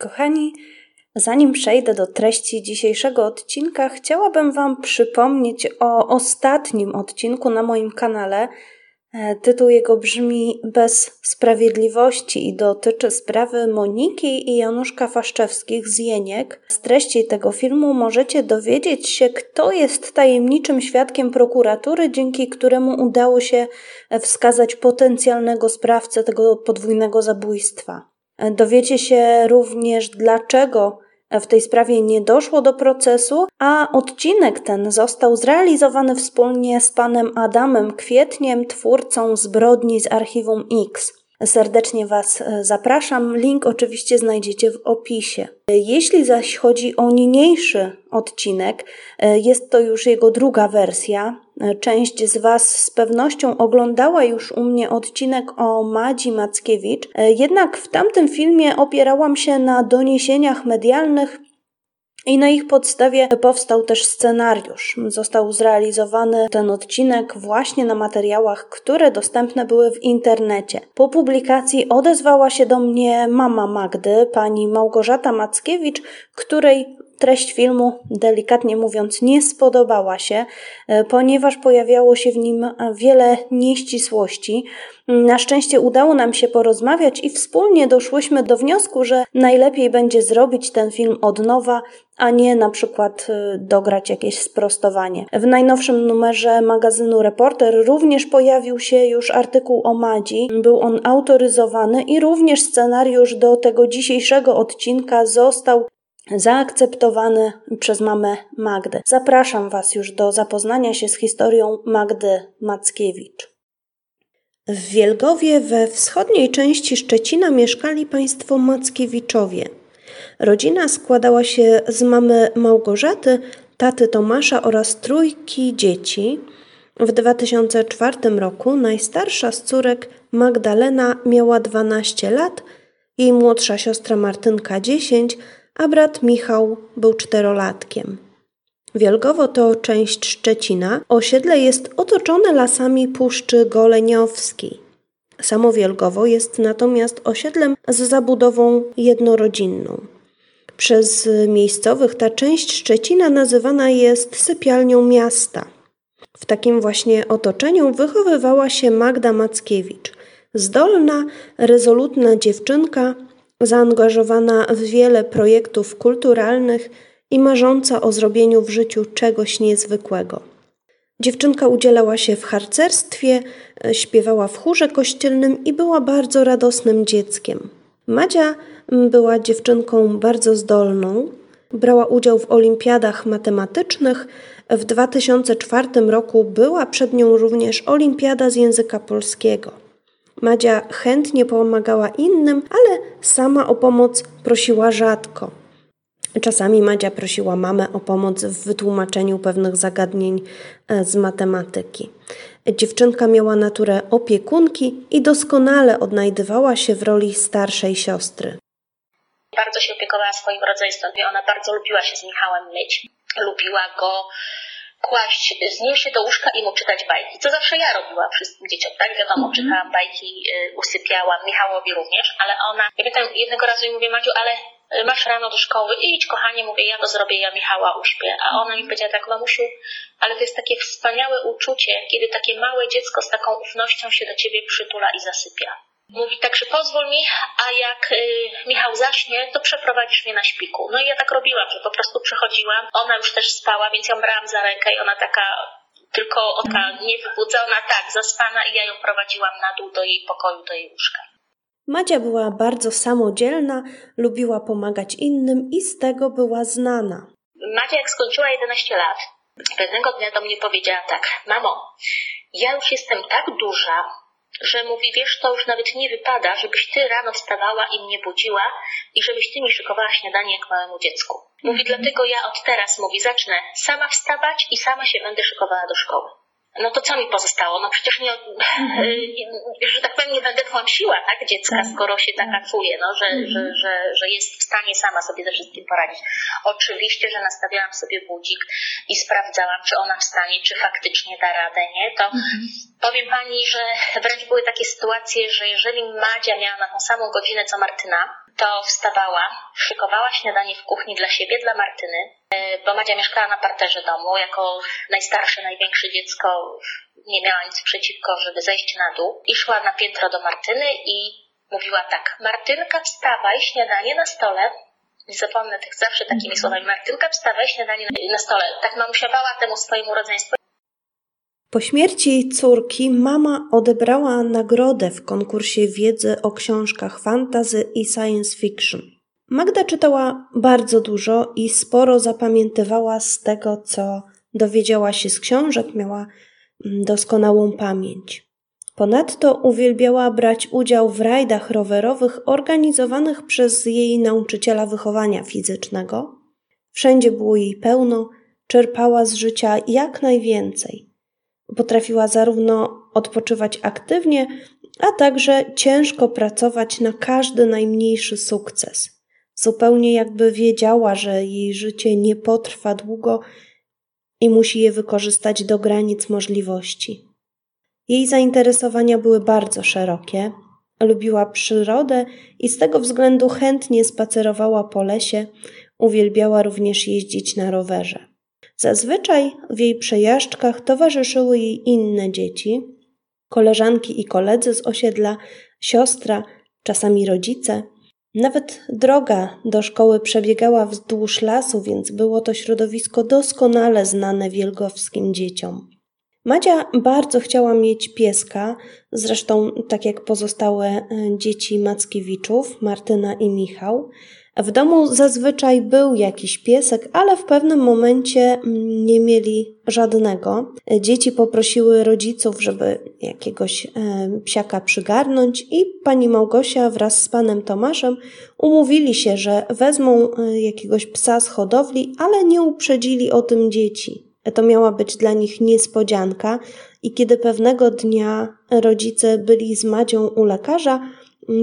Kochani, zanim przejdę do treści dzisiejszego odcinka, chciałabym Wam przypomnieć o ostatnim odcinku na moim kanale. E, tytuł jego brzmi Bez Sprawiedliwości i dotyczy sprawy Moniki i Januszka Faszczewskich z Jeniek. Z treści tego filmu możecie dowiedzieć się, kto jest tajemniczym świadkiem prokuratury, dzięki któremu udało się wskazać potencjalnego sprawcę tego podwójnego zabójstwa. Dowiecie się również, dlaczego w tej sprawie nie doszło do procesu, a odcinek ten został zrealizowany wspólnie z panem Adamem Kwietniem, twórcą zbrodni z archiwum X. Serdecznie Was e, zapraszam. Link oczywiście znajdziecie w opisie. Jeśli zaś chodzi o niniejszy odcinek, e, jest to już jego druga wersja. E, część z Was z pewnością oglądała już u mnie odcinek o Madzi Mackiewicz, jednak w tamtym filmie opierałam się na doniesieniach medialnych i na ich podstawie powstał też scenariusz. Został zrealizowany ten odcinek właśnie na materiałach, które dostępne były w internecie. Po publikacji odezwała się do mnie mama Magdy, pani Małgorzata Mackiewicz, której treść filmu, delikatnie mówiąc, nie spodobała się, e, ponieważ pojawiało się w nim wiele nieścisłości. Na szczęście udało nam się porozmawiać i wspólnie doszłyśmy do wniosku, że najlepiej będzie zrobić ten film od nowa, a nie na przykład e, dograć jakieś sprostowanie. W najnowszym numerze magazynu Reporter również pojawił się już artykuł o Madzi. Był on autoryzowany i również scenariusz do tego dzisiejszego odcinka został zaakceptowany przez mamę Magdę. Zapraszam Was już do zapoznania się z historią Magdy Mackiewicz. W Wielgowie we wschodniej części Szczecina mieszkali państwo Mackiewiczowie. Rodzina składała się z mamy Małgorzaty, taty Tomasza oraz trójki dzieci. W 2004 roku najstarsza z córek Magdalena miała 12 lat, jej młodsza siostra Martynka 10, a brat Michał był czterolatkiem. Wielgowo to część Szczecina. Osiedle jest otoczone lasami Puszczy Goleniowskiej. Samo Wielgowo jest natomiast osiedlem z zabudową jednorodzinną. Przez miejscowych ta część Szczecina nazywana jest sypialnią miasta. W takim właśnie otoczeniu wychowywała się Magda Mackiewicz, zdolna, rezolutna dziewczynka, zaangażowana w wiele projektów kulturalnych i marząca o zrobieniu w życiu czegoś niezwykłego. Dziewczynka udzielała się w harcerstwie, śpiewała w chórze kościelnym i była bardzo radosnym dzieckiem. Madzia była dziewczynką bardzo zdolną, brała udział w olimpiadach matematycznych. W 2004 roku była przed nią również olimpiada z języka polskiego. Madzia chętnie pomagała innym, ale sama o pomoc prosiła rzadko. Czasami Madzia prosiła mamę o pomoc w wytłumaczeniu pewnych zagadnień e, z matematyki. Dziewczynka miała naturę opiekunki i doskonale odnajdywała się w roli starszej siostry. Bardzo się opiekowała swoim rodzeństwem i ona bardzo lubiła się z Michałem myć. Lubiła go kłaść z się do łóżka i mu czytać bajki, co zawsze ja robiłam wszystkim dzieciom, tak? Wiadomo, mm -hmm. czytałam bajki, y, usypiałam, Michałowi również, ale ona, ja pamiętam jednego razu jej mówię, Madziu, ale y, masz rano do szkoły, idź kochanie, mówię, ja to zrobię, ja Michała uśpię. A ona mi powiedziała tak, mamusiu, ale to jest takie wspaniałe uczucie, kiedy takie małe dziecko z taką ufnością się do ciebie przytula i zasypia. Mówi tak, że pozwól mi, a jak y, Michał zaśnie, to przeprowadzisz mnie na śpiku. No i ja tak robiłam, że po prostu przychodziłam, ona już też spała, więc ją brałam za rękę i ona taka tylko oka niewybudzona, tak, zaspana i ja ją prowadziłam na dół do jej pokoju, do jej łóżka. Madzia była bardzo samodzielna, lubiła pomagać innym i z tego była znana. Madzia jak skończyła 11 lat, pewnego dnia do mnie powiedziała tak, mamo, ja już jestem tak duża, że mówi, wiesz, to już nawet nie wypada, żebyś ty rano wstawała i mnie budziła i żebyś ty mi szykowała śniadanie jak małemu dziecku. Mówi, mhm. dlatego ja od teraz, mówi, zacznę sama wstawać i sama się będę szykowała do szkoły. No to co mi pozostało? No przecież nie, że tak powiem, nie będę tłamsiła tak, dziecka, tak. skoro się taka tak czuje, no, że, mhm. że, że, że jest w stanie sama sobie ze wszystkim poradzić. Oczywiście, że nastawiałam sobie budzik i sprawdzałam, czy ona wstanie, czy faktycznie da radę, nie? To mhm. powiem Pani, że wręcz były takie sytuacje, że jeżeli Madzia miała na tą samą godzinę co Martyna, to wstawała, szykowała śniadanie w kuchni dla siebie, dla Martyny, e, bo Madzia mieszkała na parterze domu. Jako najstarsze, największe dziecko nie miała nic przeciwko, żeby zejść na dół. I szła na piętro do Martyny i mówiła tak, Martynka wstawaj, śniadanie na stole. Nie zapomnę tych zawsze takimi mhm. słowami. Martynka wstawaj, śniadanie na stole. Tak mamusia bała temu swojemu rodzeństwu. Po śmierci córki mama odebrała nagrodę w konkursie wiedzy o książkach fantasy i science fiction. Magda czytała bardzo dużo i sporo zapamiętywała z tego, co dowiedziała się z książek, miała mm, doskonałą pamięć. Ponadto uwielbiała brać udział w rajdach rowerowych organizowanych przez jej nauczyciela wychowania fizycznego. Wszędzie było jej pełno, czerpała z życia jak najwięcej. Potrafiła zarówno odpoczywać aktywnie, a także ciężko pracować na każdy najmniejszy sukces. Zupełnie jakby wiedziała, że jej życie nie potrwa długo i musi je wykorzystać do granic możliwości. Jej zainteresowania były bardzo szerokie. Lubiła przyrodę i z tego względu chętnie spacerowała po lesie, uwielbiała również jeździć na rowerze. Zazwyczaj w jej przejażdżkach towarzyszyły jej inne dzieci, koleżanki i koledzy z osiedla, siostra, czasami rodzice. Nawet droga do szkoły przebiegała wzdłuż lasu, więc było to środowisko doskonale znane wielgowskim dzieciom. Madzia bardzo chciała mieć pieska, zresztą tak jak pozostałe e, dzieci Mackiewiczów, Martyna i Michał. W domu zazwyczaj był jakiś piesek, ale w pewnym momencie mm, nie mieli żadnego. Dzieci poprosiły rodziców, żeby jakiegoś e, psiaka przygarnąć, i pani Małgosia wraz z panem Tomaszem umówili się, że wezmą e, jakiegoś psa z hodowli, ale nie uprzedzili o tym dzieci. To miała być dla nich niespodzianka, i kiedy pewnego dnia rodzice byli z Madzią u lekarza,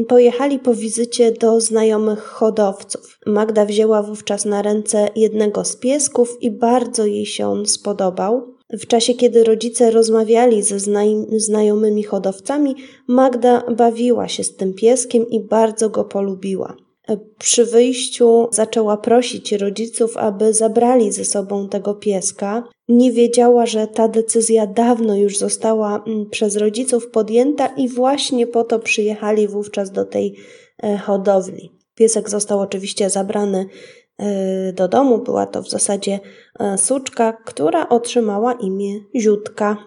pojechali po wizycie do znajomych hodowców. Magda wzięła wówczas na ręce jednego z piesków i bardzo jej się on spodobał. W czasie, kiedy rodzice rozmawiali ze znajomymi hodowcami, Magda bawiła się z tym pieskiem i bardzo go polubiła. Przy wyjściu zaczęła prosić rodziców, aby zabrali ze sobą tego pieska. Nie wiedziała, że ta decyzja dawno już została mm, przez rodziców podjęta i właśnie po to przyjechali wówczas do tej e, hodowli. Piesek został oczywiście zabrany e, do domu. Była to w zasadzie e, suczka, która otrzymała imię Ziutka.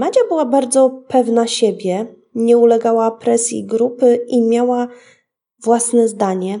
Madzia była bardzo pewna siebie, nie ulegała presji grupy i miała własne zdanie.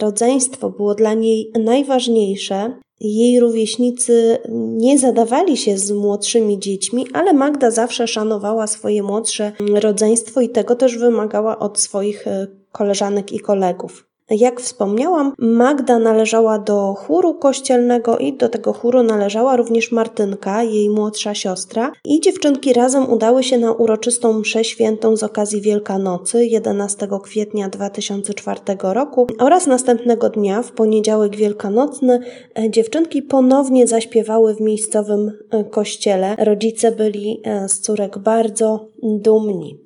Rodzeństwo było dla niej najważniejsze. Jej rówieśnicy nie zadawali się z młodszymi dziećmi, ale Magda zawsze szanowała swoje młodsze rodzeństwo i tego też wymagała od swoich e, koleżanek i kolegów. Jak wspomniałam, Magda należała do chóru kościelnego i do tego chóru należała również Martynka, jej młodsza siostra. I dziewczynki razem udały się na uroczystą mszę świętą z okazji Wielkanocy 11 kwietnia 2004 roku oraz następnego dnia, w poniedziałek wielkanocny, e, dziewczynki ponownie zaśpiewały w miejscowym e, kościele. Rodzice byli e, z córek bardzo dumni.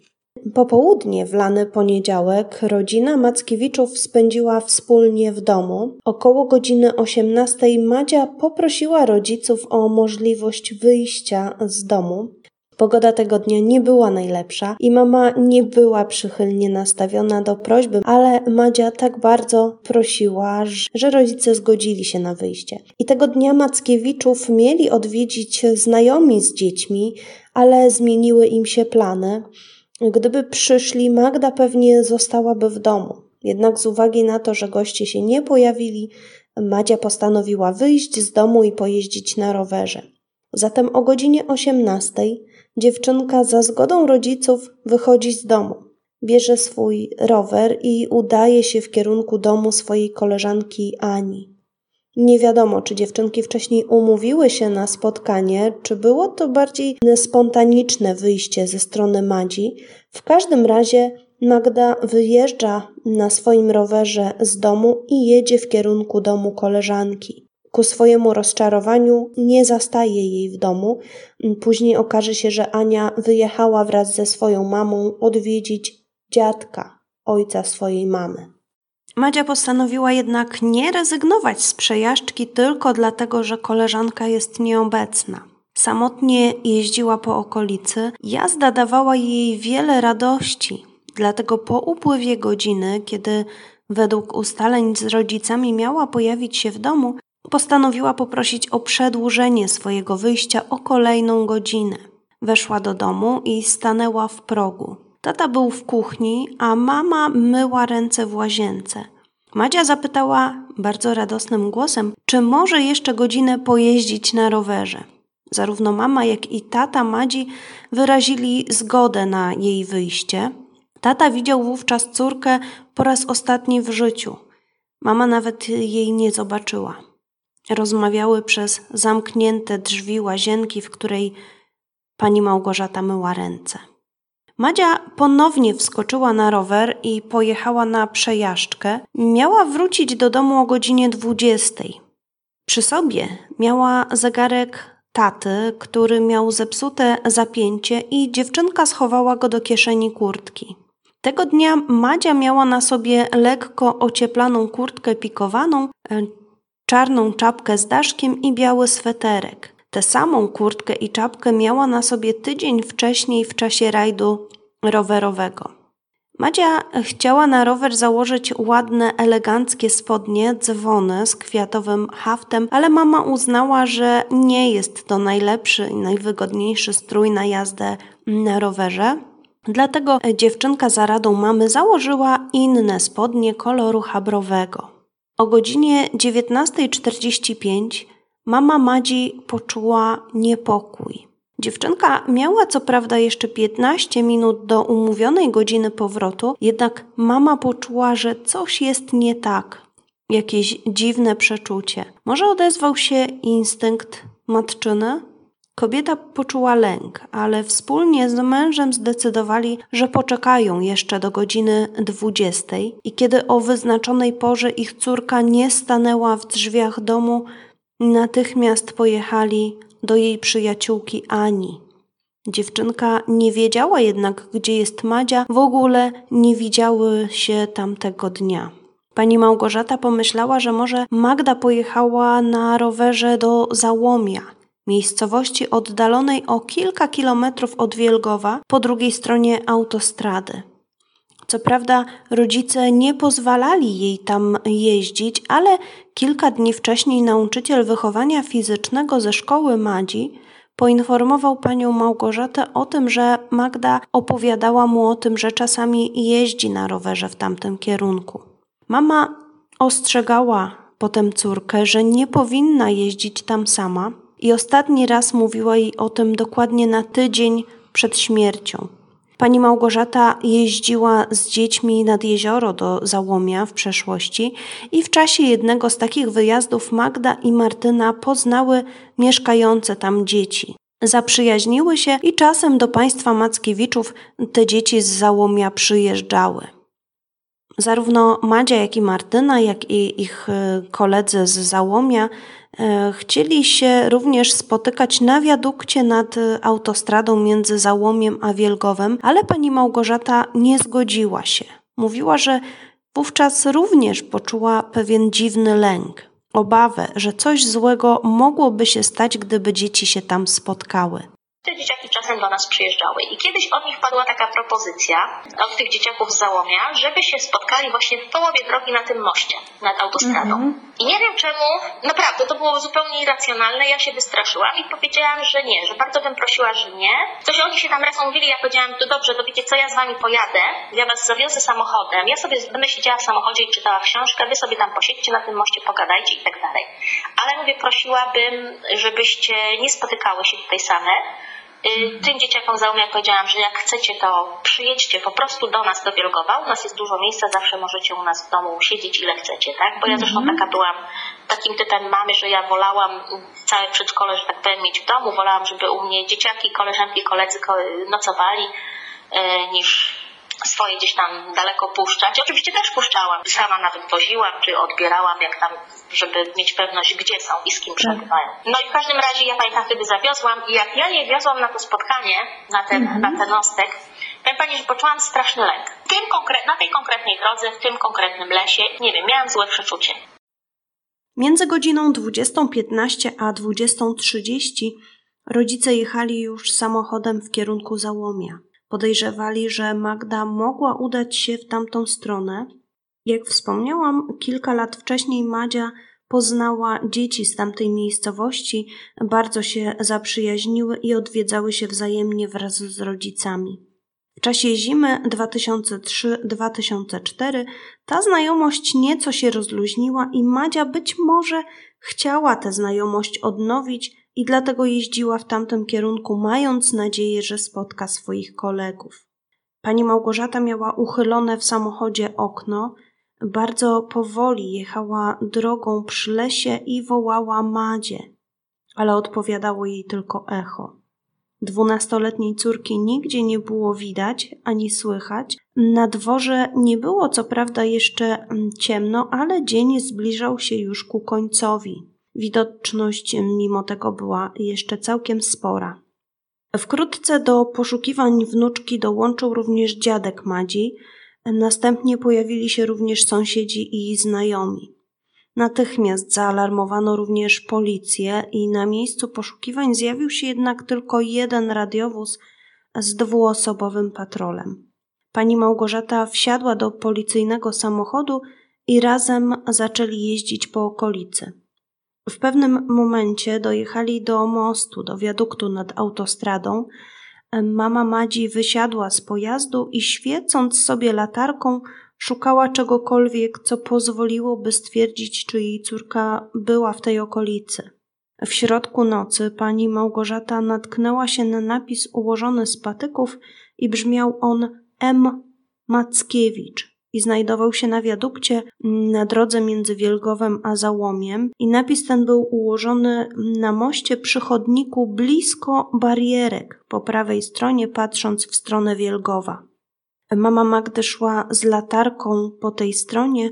Popołudnie w lany poniedziałek rodzina Mackiewiczów spędziła wspólnie w domu. Około godziny 18 Madzia poprosiła rodziców o możliwość wyjścia z domu. Pogoda tego dnia nie była najlepsza i mama nie była przychylnie nastawiona do prośby, ale Madzia tak bardzo prosiła, że rodzice zgodzili się na wyjście. I tego dnia Mackiewiczów mieli odwiedzić znajomi z dziećmi, ale zmieniły im się plany. Gdyby przyszli, Magda pewnie zostałaby w domu. Jednak z uwagi na to, że goście się nie pojawili, Madzia postanowiła wyjść z domu i pojeździć na rowerze. Zatem o godzinie 18 dziewczynka za zgodą rodziców wychodzi z domu. Bierze swój rower i udaje się w kierunku domu swojej koleżanki Ani. Nie wiadomo, czy dziewczynki wcześniej umówiły się na spotkanie, czy było to bardziej spontaniczne wyjście ze strony Madzi. W każdym razie Magda wyjeżdża na swoim rowerze z domu i jedzie w kierunku domu koleżanki. Ku swojemu rozczarowaniu nie zastaje jej w domu. Później okaże się, że Ania wyjechała wraz ze swoją mamą odwiedzić dziadka, ojca swojej mamy. Madzia postanowiła jednak nie rezygnować z przejażdżki tylko dlatego, że koleżanka jest nieobecna. Samotnie jeździła po okolicy, jazda dawała jej wiele radości, dlatego po upływie godziny, kiedy według ustaleń z rodzicami miała pojawić się w domu, postanowiła poprosić o przedłużenie swojego wyjścia o kolejną godzinę. Weszła do domu i stanęła w progu. Tata był w kuchni, a mama myła ręce w łazience. Madzia zapytała bardzo radosnym głosem, czy może jeszcze godzinę pojeździć na rowerze. Zarówno mama, jak i tata Madzi wyrazili zgodę na jej wyjście. Tata widział wówczas córkę po raz ostatni w życiu. Mama nawet jej nie zobaczyła. Rozmawiały przez zamknięte drzwi łazienki, w której pani Małgorzata myła ręce. Madzia ponownie wskoczyła na rower i pojechała na przejażdżkę. Miała wrócić do domu o godzinie 20. Przy sobie miała zegarek taty, który miał zepsute zapięcie i dziewczynka schowała go do kieszeni kurtki. Tego dnia Madzia miała na sobie lekko ocieplaną kurtkę pikowaną, e, czarną czapkę z daszkiem i biały sweterek. Tę samą kurtkę i czapkę miała na sobie tydzień wcześniej w czasie rajdu rowerowego. Madzia chciała na rower założyć ładne, eleganckie spodnie, dzwony z kwiatowym haftem, ale mama uznała, że nie jest to najlepszy i najwygodniejszy strój na jazdę na rowerze. Dlatego dziewczynka za radą mamy założyła inne spodnie koloru chabrowego. O godzinie 19.45 mama Madzi poczuła niepokój. Dziewczynka miała co prawda jeszcze 15 minut do umówionej godziny powrotu, jednak mama poczuła, że coś jest nie tak. Jakieś dziwne przeczucie. Może odezwał się instynkt matczyny? Kobieta poczuła lęk, ale wspólnie z mężem zdecydowali, że poczekają jeszcze do godziny 20 i kiedy o wyznaczonej porze ich córka nie stanęła w drzwiach domu, natychmiast pojechali do jej przyjaciółki Ani. Dziewczynka nie wiedziała jednak, gdzie jest Madzia, w ogóle nie widziały się tamtego dnia. Pani Małgorzata pomyślała, że może Magda pojechała na rowerze do Załomia, miejscowości oddalonej o kilka kilometrów od Wielgowa po drugiej stronie autostrady. Co prawda, rodzice nie pozwalali jej tam jeździć, ale kilka dni wcześniej nauczyciel wychowania fizycznego ze szkoły Madzi poinformował panią Małgorzatę o tym, że Magda opowiadała mu o tym, że czasami jeździ na rowerze w tamtym kierunku. Mama ostrzegała potem córkę, że nie powinna jeździć tam sama i ostatni raz mówiła jej o tym dokładnie na tydzień przed śmiercią. Pani Małgorzata jeździła z dziećmi nad jezioro do Załomia w przeszłości i w czasie jednego z takich wyjazdów Magda i Martyna poznały mieszkające tam dzieci. Zaprzyjaźniły się i czasem do państwa Mackiewiczów te dzieci z Załomia przyjeżdżały. Zarówno Madzia, jak i Martyna, jak i ich e, koledzy z Załomia chcieli się również spotykać na wiadukcie nad e, autostradą między Załomiem a Wielgowem, ale pani Małgorzata nie zgodziła się. Mówiła, że wówczas również poczuła pewien dziwny lęk, obawę, że coś złego mogłoby się stać, gdyby dzieci się tam spotkały te dzieciaki czasem do nas przyjeżdżały. I kiedyś od nich padła taka propozycja, od tych dzieciaków z Załomia, żeby się spotkali właśnie w połowie drogi na tym moście nad autostradą. Mm-hmm. I nie wiem czemu, naprawdę, to było zupełnie irracjonalne. Ja się wystraszyłam i powiedziałam, że nie, że bardzo bym prosiła, że nie. Coś oni się tam raz mówili, ja powiedziałam, to dobrze, to wiecie co, ja z wami pojadę, ja was zawiozę samochodem, ja sobie będę siedziała w samochodzie i czytała książkę, wy sobie tam posiedźcie na tym moście, pogadajcie i tak dalej. Ale mówię, prosiłabym, żebyście nie spotykały się tutaj same, tym dzieciakom za jak powiedziałam, że jak chcecie, to przyjedźcie po prostu do nas do Wielgowa. U nas jest dużo miejsca, zawsze możecie u nas w domu siedzieć ile chcecie, tak? Bo ja zresztą mhm. taka byłam takim typem mamy, że ja wolałam całe przedszkole, że tak powiem, mieć w domu. Wolałam, żeby u mnie dzieciaki, koleżanki, koledzy nocowali, e, niż swoje gdzieś tam daleko puszczać. Oczywiście też puszczałam. Sama nawet woziłam, czy odbierałam, jak tam, żeby mieć pewność, gdzie są i z kim przebywają. No i w każdym razie ja pamiętam, wtedy zawiozłam i jak ja je wiozłam na to spotkanie, na ten, mhm. na ten ostek, powiem Pani, że poczułam straszny lęk. Tym konkre- na tej konkretnej drodze, w tym konkretnym lesie, nie wiem, miałam złe przeczucie. Między godziną 20.15 a 20.30 rodzice jechali już samochodem w kierunku Załomia. Podejrzewali, że Magda mogła udać się w tamtą stronę. Jak wspomniałam, kilka lat wcześniej Madzia poznała dzieci z tamtej miejscowości, bardzo się zaprzyjaźniły i odwiedzały się wzajemnie wraz z rodzicami. W czasie zimy 2003-2004 ta znajomość nieco się rozluźniła i Madzia być może chciała tę znajomość odnowić i dlatego jeździła w tamtym kierunku, mając nadzieję, że spotka swoich kolegów. Pani Małgorzata miała uchylone w samochodzie okno, bardzo powoli jechała drogą przy lesie i wołała Madzie, ale odpowiadało jej tylko echo. Dwunastoletniej córki nigdzie nie było widać ani słychać. Na dworze nie było co prawda jeszcze mm, ciemno, ale dzień zbliżał się już ku końcowi. Widoczność mimo tego była jeszcze całkiem spora. Wkrótce do poszukiwań wnuczki dołączył również dziadek Madzi, następnie pojawili się również sąsiedzi i znajomi. Natychmiast zaalarmowano również policję i na miejscu poszukiwań zjawił się jednak tylko jeden radiowóz z dwuosobowym patrolem. Pani Małgorzata wsiadła do policyjnego samochodu i razem zaczęli jeździć po okolicy. W pewnym momencie dojechali do mostu, do wiaduktu nad autostradą. Mama Madzi wysiadła z pojazdu i świecąc sobie latarką, szukała czegokolwiek, co pozwoliłoby stwierdzić, czy jej córka była w tej okolicy. W środku nocy pani Małgorzata natknęła się na napis ułożony z patyków i brzmiał on M. Mackiewicz i znajdował się na wiadukcie na drodze między Wielgowem a Załomiem i napis ten był ułożony na moście przy chodniku blisko barierek po prawej stronie patrząc w stronę Wielgowa. Mama Magdy szła z latarką po tej stronie,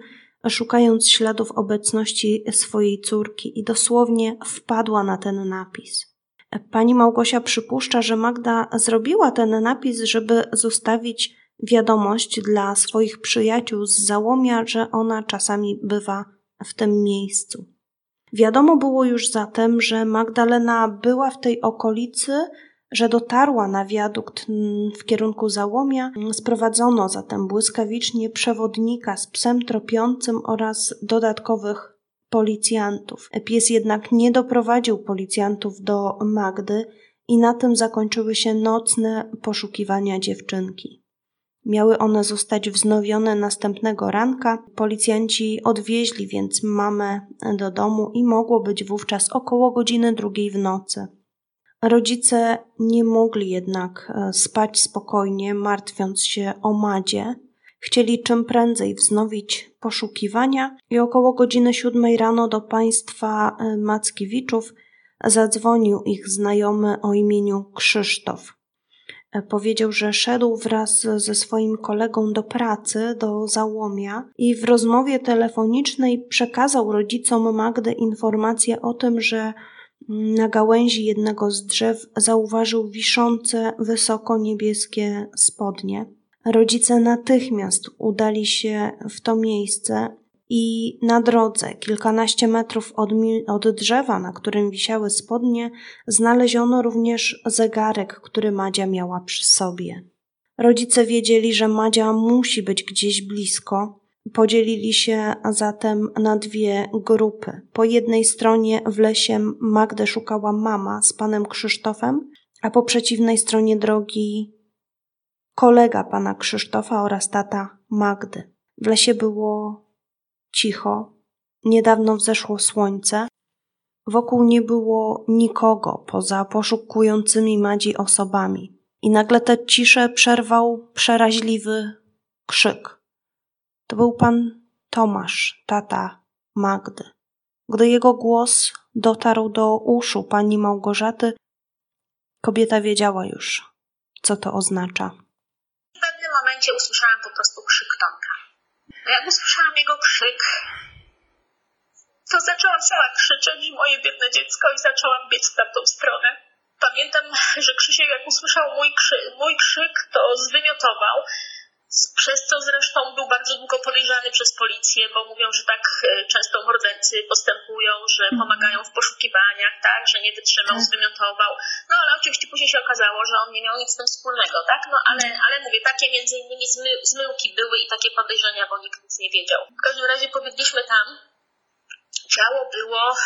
szukając śladów obecności swojej córki i dosłownie wpadła na ten napis. Pani Małgosia przypuszcza, że Magda zrobiła ten napis, żeby zostawić wiadomość dla swoich przyjaciół z załomia, że ona czasami bywa w tym miejscu. Wiadomo było już zatem, że Magdalena była w tej okolicy, że dotarła na wiadukt w kierunku załomia. Sprowadzono zatem błyskawicznie przewodnika z psem tropiącym oraz dodatkowych policjantów. Pies jednak nie doprowadził policjantów do Magdy i na tym zakończyły się nocne poszukiwania dziewczynki. Miały one zostać wznowione następnego ranka. Policjanci odwieźli więc mamę do domu i mogło być wówczas około godziny drugiej w nocy. Rodzice nie mogli jednak e, spać spokojnie, martwiąc się o Madzie. Chcieli czym prędzej wznowić poszukiwania i około godziny siódmej rano do państwa e, Mackiewiczów zadzwonił ich znajomy o imieniu Krzysztof. Powiedział, że szedł wraz ze swoim kolegą do pracy, do Załomia i w rozmowie telefonicznej przekazał rodzicom Magdy informację o tym, że na gałęzi jednego z drzew zauważył wiszące wysoko niebieskie spodnie. Rodzice natychmiast udali się w to miejsce i na drodze, kilkanaście metrów od, od, drzewa, na którym wisiały spodnie, znaleziono również zegarek, który Madzia miała przy sobie. Rodzice wiedzieli, że Madzia musi być gdzieś blisko. Podzielili się zatem na dwie grupy. Po jednej stronie w lesie Magdę szukała mama z panem Krzysztofem, a po przeciwnej stronie drogi kolega pana Krzysztofa oraz tata Magdy. W lesie było cicho. Niedawno wzeszło słońce. Wokół nie było nikogo poza poszukującymi Madzi osobami. I nagle tę ciszę przerwał przeraźliwy krzyk. To był pan Tomasz, tata Magdy. Gdy jego głos dotarł do uszu pani Małgorzaty, kobieta wiedziała już, co to oznacza. W pewnym momencie usłyszałam po prostu krzyk Tomka. Jak usłyszałam jego krzyk, to zaczęłam cała krzyczeć, moje biedne dziecko, i zaczęłam biec w tamtą stronę. Pamiętam, że Krzysiek jak usłyszał mój, krzy, mój krzyk, to zwymiotował, przez co zresztą był bardzo długo podejrzany przez policję, bo mówią, że tak e, często mordercy postępują, że mhm. pomagają w poszukiwaniach, tak, że nie wytrzymał, tak. zwymiotował. No ale oczywiście później się okazało, że on nie miał nic z tym wspólnego, tak? No ale, mhm. ale mówię, takie między innymi zmy, zmyłki były i takie podejrzenia, bo nikt nic nie wiedział. W każdym razie pobiegliśmy tam, Ciało było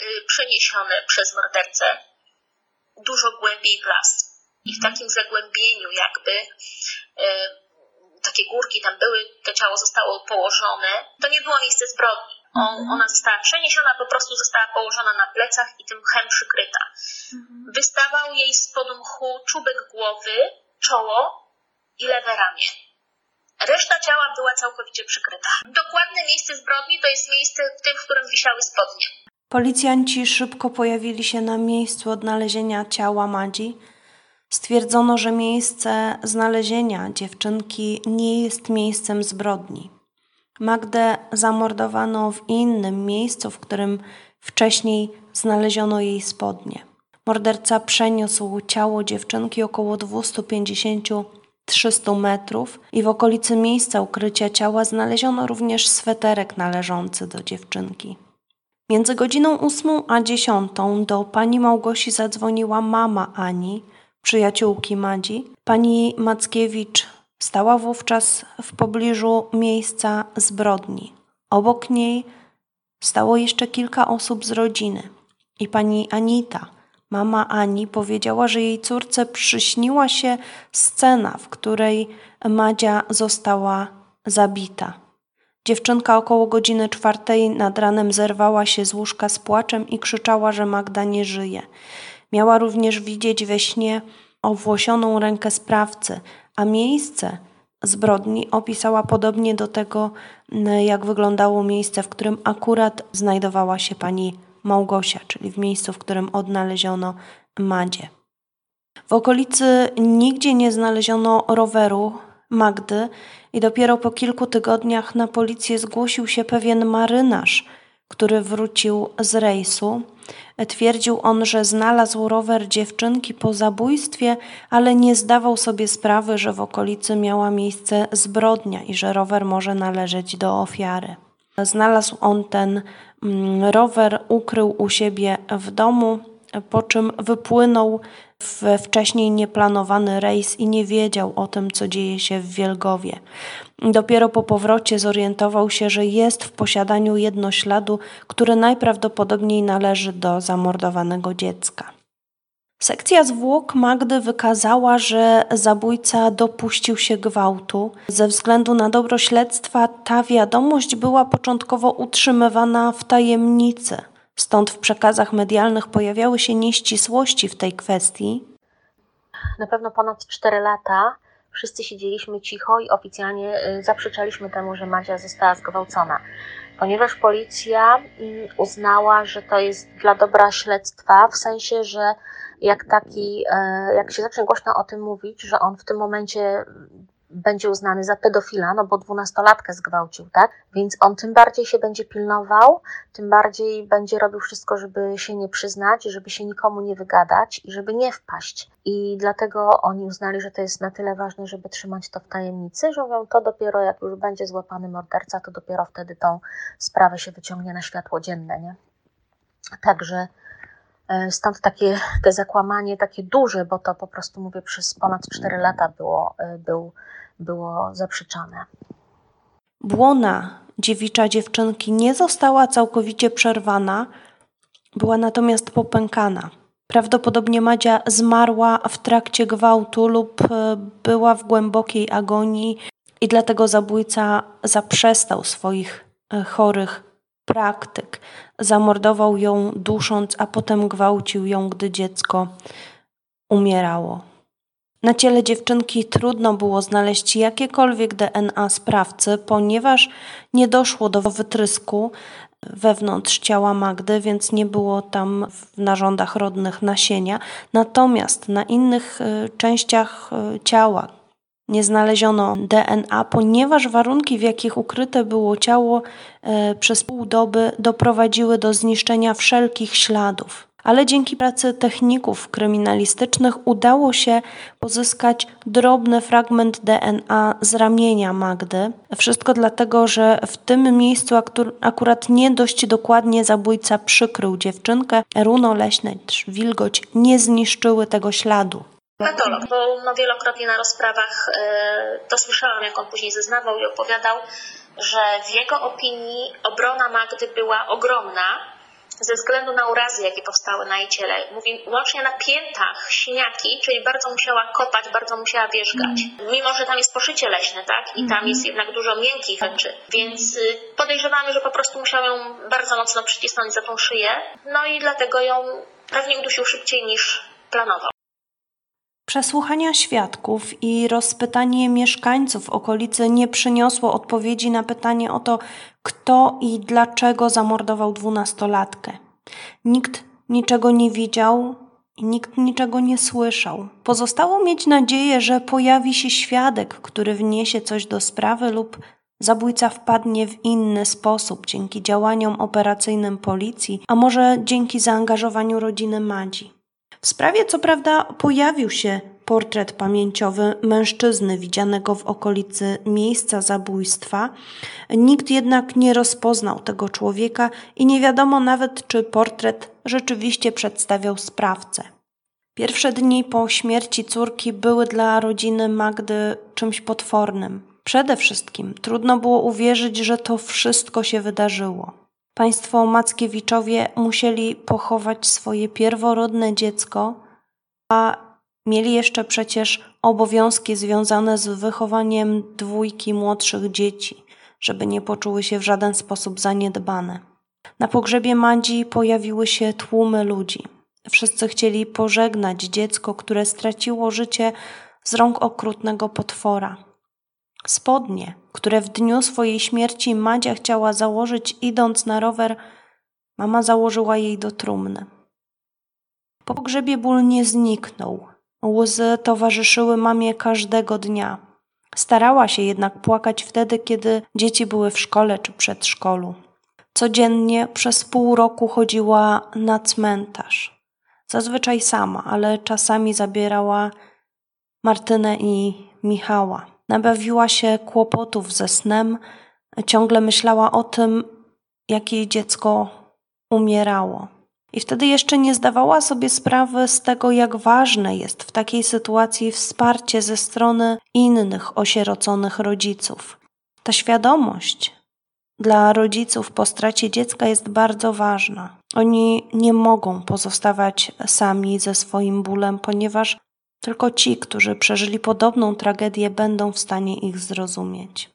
y, przeniesione przez mordercę dużo głębiej w las. I w takim zagłębieniu jakby y, takie górki tam były, to ciało zostało położone. To nie było miejsce zbrodni. On, mhm. ona została przeniesiona, po prostu została położona na plecach i tym mchem przykryta. Mhm. Wystawał jej spod mchu czubek głowy, czoło i lewe ramię. Reszta ciała była całkowicie przykryta. Dokładne miejsce zbrodni to jest miejsce w tym, w którym wisiały spodnie. Policjanci szybko pojawili się na miejscu odnalezienia ciała Madzi. Stwierdzono, że miejsce znalezienia dziewczynki nie jest miejscem zbrodni. Magdę zamordowano w innym miejscu, w którym wcześniej znaleziono jej spodnie. Morderca przeniósł ciało dziewczynki około 250 300 metrów i w okolicy miejsca ukrycia ciała znaleziono również sweterek należący do dziewczynki. Między godziną 8 a 10 do pani Małgosi zadzwoniła mama Ani, przyjaciółki Madzi. Pani Mackiewicz stała wówczas w pobliżu miejsca zbrodni. Obok niej stało jeszcze kilka osób z rodziny i pani Anita, Mama Ani powiedziała, że jej córce przyśniła się scena, w której Madzia została zabita. Dziewczynka około godziny czwartej nad ranem zerwała się z łóżka z płaczem i krzyczała, że Magda nie żyje. Miała również widzieć we śnie owłosioną rękę sprawcy, a miejsce zbrodni opisała podobnie do tego, jak wyglądało miejsce, w którym akurat znajdowała się pani Małgosia, czyli w miejscu, w którym odnaleziono Madzie. W okolicy nigdzie nie znaleziono roweru Magdy i dopiero po kilku tygodniach na policję zgłosił się pewien marynarz, który wrócił z rejsu. Twierdził on, że znalazł rower dziewczynki po zabójstwie, ale nie zdawał sobie sprawy, że w okolicy miała miejsce zbrodnia i że rower może należeć do ofiary. Znalazł on ten mm, rower, ukrył u siebie w domu, po czym wypłynął w wcześniej nieplanowany rejs i nie wiedział o tym, co dzieje się w Wielgowie. Dopiero po powrocie zorientował się, że jest w posiadaniu jednośladu, który najprawdopodobniej należy do zamordowanego dziecka. Sekcja zwłok Magdy wykazała, że zabójca dopuścił się gwałtu. Ze względu na dobro śledztwa ta wiadomość była początkowo utrzymywana w tajemnicy. Stąd w przekazach medialnych pojawiały się nieścisłości w tej kwestii. Na pewno ponad 4 lata wszyscy siedzieliśmy cicho i oficjalnie y, zaprzeczaliśmy temu, że Madzia została zgwałcona ponieważ policja mm, uznała, że to jest dla dobra śledztwa, w sensie, że jak taki, e, jak się zacznie głośno o tym mówić, że on w tym momencie będzie uznany za pedofila, no bo dwunastolatkę zgwałcił, tak? Więc on tym bardziej się będzie pilnował, tym bardziej będzie robił wszystko, żeby się nie przyznać, żeby się nikomu nie wygadać i żeby nie wpaść. I dlatego oni uznali, że to jest na tyle ważne, żeby trzymać to w tajemnicy, że mówią, to dopiero jak już będzie złapany morderca, to dopiero wtedy tą sprawę się wyciągnie na światło dzienne, nie? Także stąd takie te zakłamanie takie duże, bo to po prostu mówię przez ponad 4 lata było, e, był, było zaprzeczane. Błona dziewicza dziewczynki nie została całkowicie przerwana, była natomiast popękana. Prawdopodobnie Madzia zmarła w trakcie gwałtu lub e, była w głębokiej agonii i dlatego zabójca zaprzestał swoich chorych praktyk. Zamordował ją dusząc, a potem gwałcił ją, gdy dziecko umierało. Na ciele dziewczynki trudno było znaleźć jakiekolwiek DNA sprawcy, ponieważ nie doszło do wytrysku wewnątrz ciała Magdy, więc nie było tam w narządach rodnych nasienia. Natomiast na innych y, częściach y, ciała nie znaleziono DNA, ponieważ warunki, w jakich ukryte było ciało y, przez pół doby, doprowadziły do zniszczenia wszelkich śladów ale dzięki pracy techników kryminalistycznych udało się pozyskać drobny fragment DNA z ramienia Magdy. Wszystko dlatego, że w tym miejscu akurat nie dość dokładnie zabójca przykrył dziewczynkę. Runo leśne wilgoć nie zniszczyły tego śladu. Patolog, bo no wielokrotnie na rozprawach yy, to słyszałam, jak on później zeznawał i opowiadał, że w jego opinii obrona Magdy była ogromna, ze względu na urazy, jakie powstały na jej ciele. Mówi łącznie na piętach siniaki, czyli bardzo musiała kopać, bardzo musiała wierzgać. Mm. Mimo, że tam jest poszycie leśne, tak? I tam mm. jest jednak dużo miękkich rzeczy. Więc y, podejrzewamy, że po prostu musiał ją bardzo mocno przycisnąć za tą szyję. No i dlatego ją pewnie udusił szybciej niż planował. Przesłuchania świadków i rozpytanie mieszkańców okolicy nie przyniosło odpowiedzi na pytanie o to, kto i dlaczego zamordował dwunastolatkę. Nikt niczego nie widział i nikt niczego nie słyszał. Pozostało mieć nadzieję, że pojawi się świadek, który wniesie coś do sprawy lub zabójca wpadnie w inny sposób dzięki działaniom operacyjnym policji, a może dzięki zaangażowaniu rodziny Madzi. W sprawie co prawda pojawił się portret pamięciowy mężczyzny widzianego w okolicy miejsca zabójstwa. Nikt jednak nie rozpoznał tego człowieka i nie wiadomo nawet, czy portret rzeczywiście przedstawiał sprawcę. Pierwsze dni po śmierci córki były dla rodziny Magdy czymś potwornym. Przede wszystkim trudno było uwierzyć, że to wszystko się wydarzyło. Państwo Mackiewiczowie musieli pochować swoje pierworodne dziecko, a mieli jeszcze przecież obowiązki związane z wychowaniem dwójki młodszych dzieci, żeby nie poczuły się w żaden sposób zaniedbane. Na pogrzebie Madzi pojawiły się tłumy ludzi. Wszyscy chcieli pożegnać dziecko, które straciło życie z rąk okrutnego potwora. Spodnie, które w dniu swojej śmierci Madzia chciała założyć idąc na rower, mama założyła jej do trumny. Po pogrzebie ból nie zniknął. Łzy towarzyszyły mamie każdego dnia. Starała się jednak płakać wtedy, kiedy dzieci były w szkole czy przedszkolu. Codziennie przez pół roku chodziła na cmentarz. Zazwyczaj sama, ale czasami zabierała Martynę i Michała. Nabawiła się kłopotów ze snem, ciągle myślała o tym, jak jej dziecko umierało. I wtedy jeszcze nie zdawała sobie sprawy z tego, jak ważne jest w takiej sytuacji wsparcie ze strony innych osieroconych rodziców. Ta świadomość dla rodziców po stracie dziecka jest bardzo ważna. Oni nie mogą pozostawać sami ze swoim bólem, ponieważ tylko ci, którzy przeżyli podobną tragedię, będą w stanie ich zrozumieć.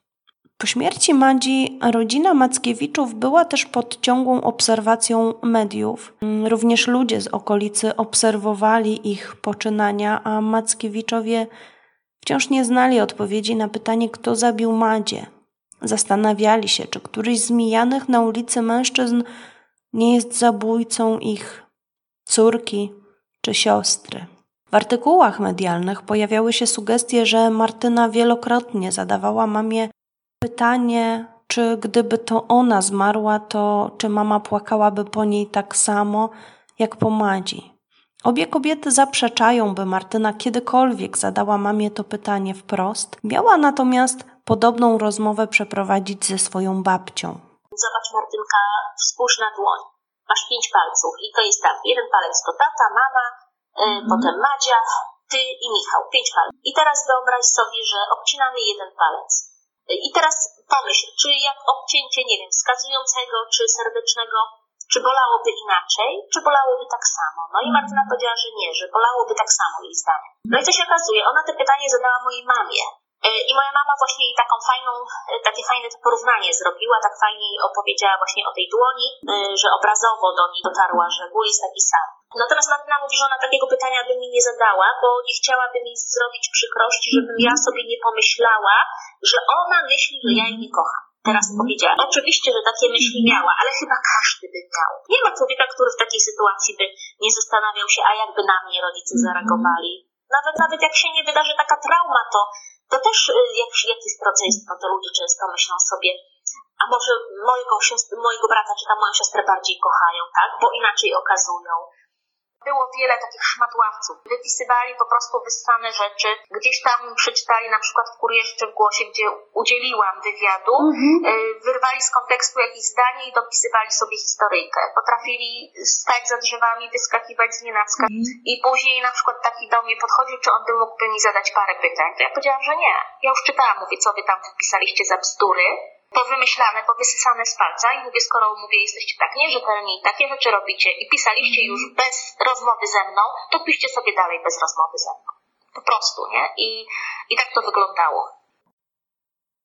Po śmierci Madzi rodzina Mackiewiczów była też pod ciągłą obserwacją mediów. Również ludzie z okolicy obserwowali ich poczynania, a Mackiewiczowie wciąż nie znali odpowiedzi na pytanie, kto zabił Madzie. Zastanawiali się, czy któryś z mijanych na ulicy mężczyzn nie jest zabójcą ich córki czy siostry. W artykułach medialnych pojawiały się sugestie, że Martyna wielokrotnie zadawała mamie pytanie, czy gdyby to ona zmarła, to czy mama płakałaby po niej tak samo jak po Madzi. Obie kobiety zaprzeczają, by Martyna kiedykolwiek zadała mamie to pytanie wprost. Miała natomiast podobną rozmowę przeprowadzić ze swoją babcią. Zobacz Martynka, spójrz na dłoń. Masz pięć palców i to jest tak, jeden palec to tata, mama. Potem Madzia, ty i Michał, pięć palców. I teraz wyobraź sobie, że obcinamy jeden palec. I teraz pomyśl, czy jak obcięcie, nie wiem, wskazującego czy serdecznego, czy bolałoby inaczej, czy bolałoby tak samo? No i Martyna powiedziała, że nie, że bolałoby tak samo jej zdaniem. No i co się okazuje, ona te pytanie zadała mojej mamie. I moja mama właśnie taką fajną, takie fajne to porównanie zrobiła, tak fajnie opowiedziała właśnie o tej dłoni, że obrazowo do niej dotarła, że ból jest taki sam. Natomiast Martyna mówi, że ona takiego pytania by mi nie zadała, bo nie chciałaby mi zrobić przykrości, żebym ja sobie nie pomyślała, że ona myśli, że ja jej nie kocham. Teraz mhm. powiedziała. Oczywiście, że takie myśli mhm. miała, ale chyba każdy by miał. Nie ma człowieka, który w takiej sytuacji by nie zastanawiał się, a jakby na mnie rodzice mhm. zareagowali. Nawet, nawet jak się nie wydarzy taka trauma, to, to też y, jak, jak jest rodzeństwo, to ludzie często myślą sobie, a może mojego, mojego brata czy tam moją siostrę bardziej kochają, tak? Bo inaczej okazują było wiele takich szmatławców. Wypisywali po prostu wyssane rzeczy. Gdzieś tam przeczytali na przykład w Kurierze w Głosie, gdzie udzieliłam wywiadu, mhm. Y, wyrwali z kontekstu jakieś zdanie i dopisywali sobie historyjkę. Potrafili stać za drzewami, wyskakiwać z nienacka mhm. i później na przykład taki do mnie podchodził, czy on by mógłby mi zadać parę pytań. To ja powiedziałam, że nie. Ja już czytałam, mówię, co wy tam wpisaliście za bzdury powymyślane, powysysane z palca i mówię, skoro mówię, jesteście tak nierzetelni, takie rzeczy robicie i pisaliście już bez rozmowy ze mną, to piszcie sobie dalej bez rozmowy ze mną. Po prostu, nie? I, i tak to wyglądało.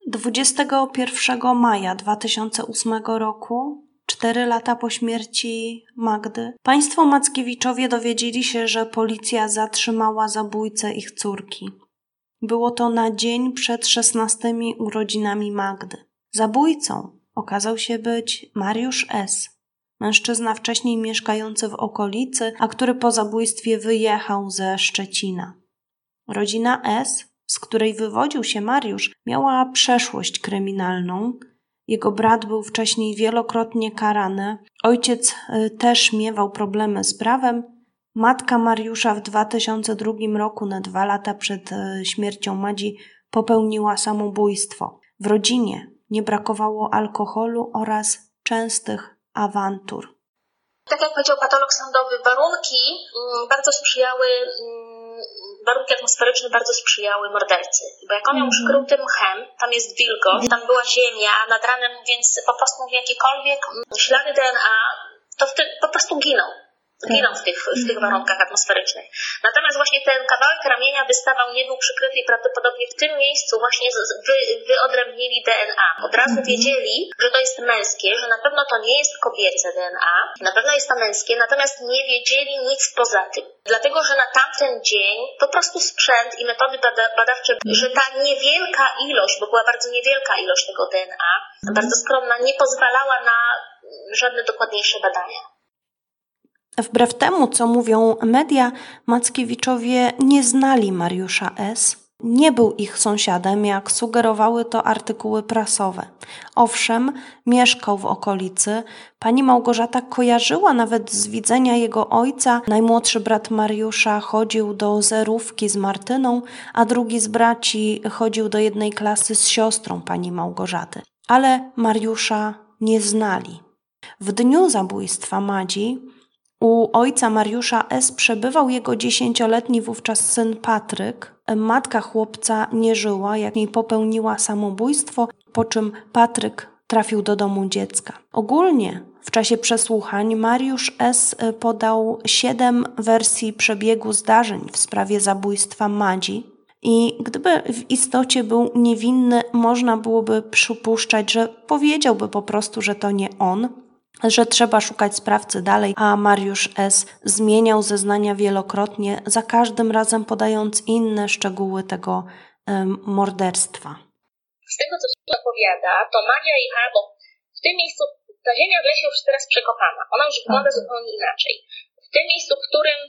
21 maja 2008 roku, cztery lata po śmierci Magdy, państwo Mackiewiczowie dowiedzieli się, że policja zatrzymała zabójcę ich córki. Było to na dzień przed szesnastymi urodzinami Magdy. Zabójcą okazał się być Mariusz S., mężczyzna wcześniej mieszkający w okolicy, a który po zabójstwie wyjechał ze Szczecina. Rodzina S., z której wywodził się Mariusz, miała przeszłość kryminalną. Jego brat był wcześniej wielokrotnie karany, ojciec y, też miewał problemy z prawem. Matka Mariusza w 2002 roku, na dwa lata przed y, śmiercią Madzi, popełniła samobójstwo. W rodzinie nie brakowało alkoholu oraz częstych awantur. Tak jak powiedział patolog sądowy, warunki mm, bardzo sprzyjały, mm, warunki atmosferyczne bardzo sprzyjały mordercy. Bo jak on miał mhm. przykryty mchem, tam jest wilgoć, tam była ziemia nad ranem, więc po prostu jakiekolwiek mm, ślady DNA, to wtedy po prostu giną giną w tych, w tych warunkach atmosferycznych. Natomiast właśnie ten kawałek ramienia wystawał, nie był przykryty i prawdopodobnie w tym miejscu właśnie wy, wyodrębnili DNA. Od razu mhm. wiedzieli, że to jest męskie, że na pewno to nie jest kobiece DNA, na pewno jest to męskie, natomiast nie wiedzieli nic poza tym. Dlatego, że na tamten dzień po prostu sprzęt i metody bada, badawcze, że ta niewielka ilość, bo była bardzo niewielka ilość tego DNA, bardzo skromna, nie pozwalała na żadne dokładniejsze badania. Wbrew temu, co mówią media, Mackiewiczowie nie znali Mariusza S. Nie był ich sąsiadem, jak sugerowały to artykuły prasowe. Owszem, mieszkał w okolicy. Pani Małgorzata kojarzyła nawet z widzenia jego ojca. Najmłodszy brat Mariusza chodził do zerówki z Martyną, a drugi z braci chodził do jednej klasy z siostrą pani Małgorzaty. Ale Mariusza nie znali. W dniu zabójstwa Madzi u ojca Mariusza S. przebywał jego dziesięcioletni wówczas syn Patryk. Matka chłopca nie żyła, jak niej popełniła samobójstwo, po czym Patryk trafił do domu dziecka. Ogólnie w czasie przesłuchań Mariusz S. podał siedem wersji przebiegu zdarzeń w sprawie zabójstwa Madzi. I gdyby w istocie był niewinny, można byłoby przypuszczać, że powiedziałby po prostu, że to nie on, że trzeba szukać sprawcy dalej, a Mariusz S. zmieniał zeznania wielokrotnie, za każdym razem podając inne szczegóły tego um, morderstwa. Z tego, co się opowiada, to Maria jechała, bo w tym miejscu ta ziemia w lesie już teraz przekopana. Ona już wygląda mhm. zupełnie inaczej. W tym miejscu, w którym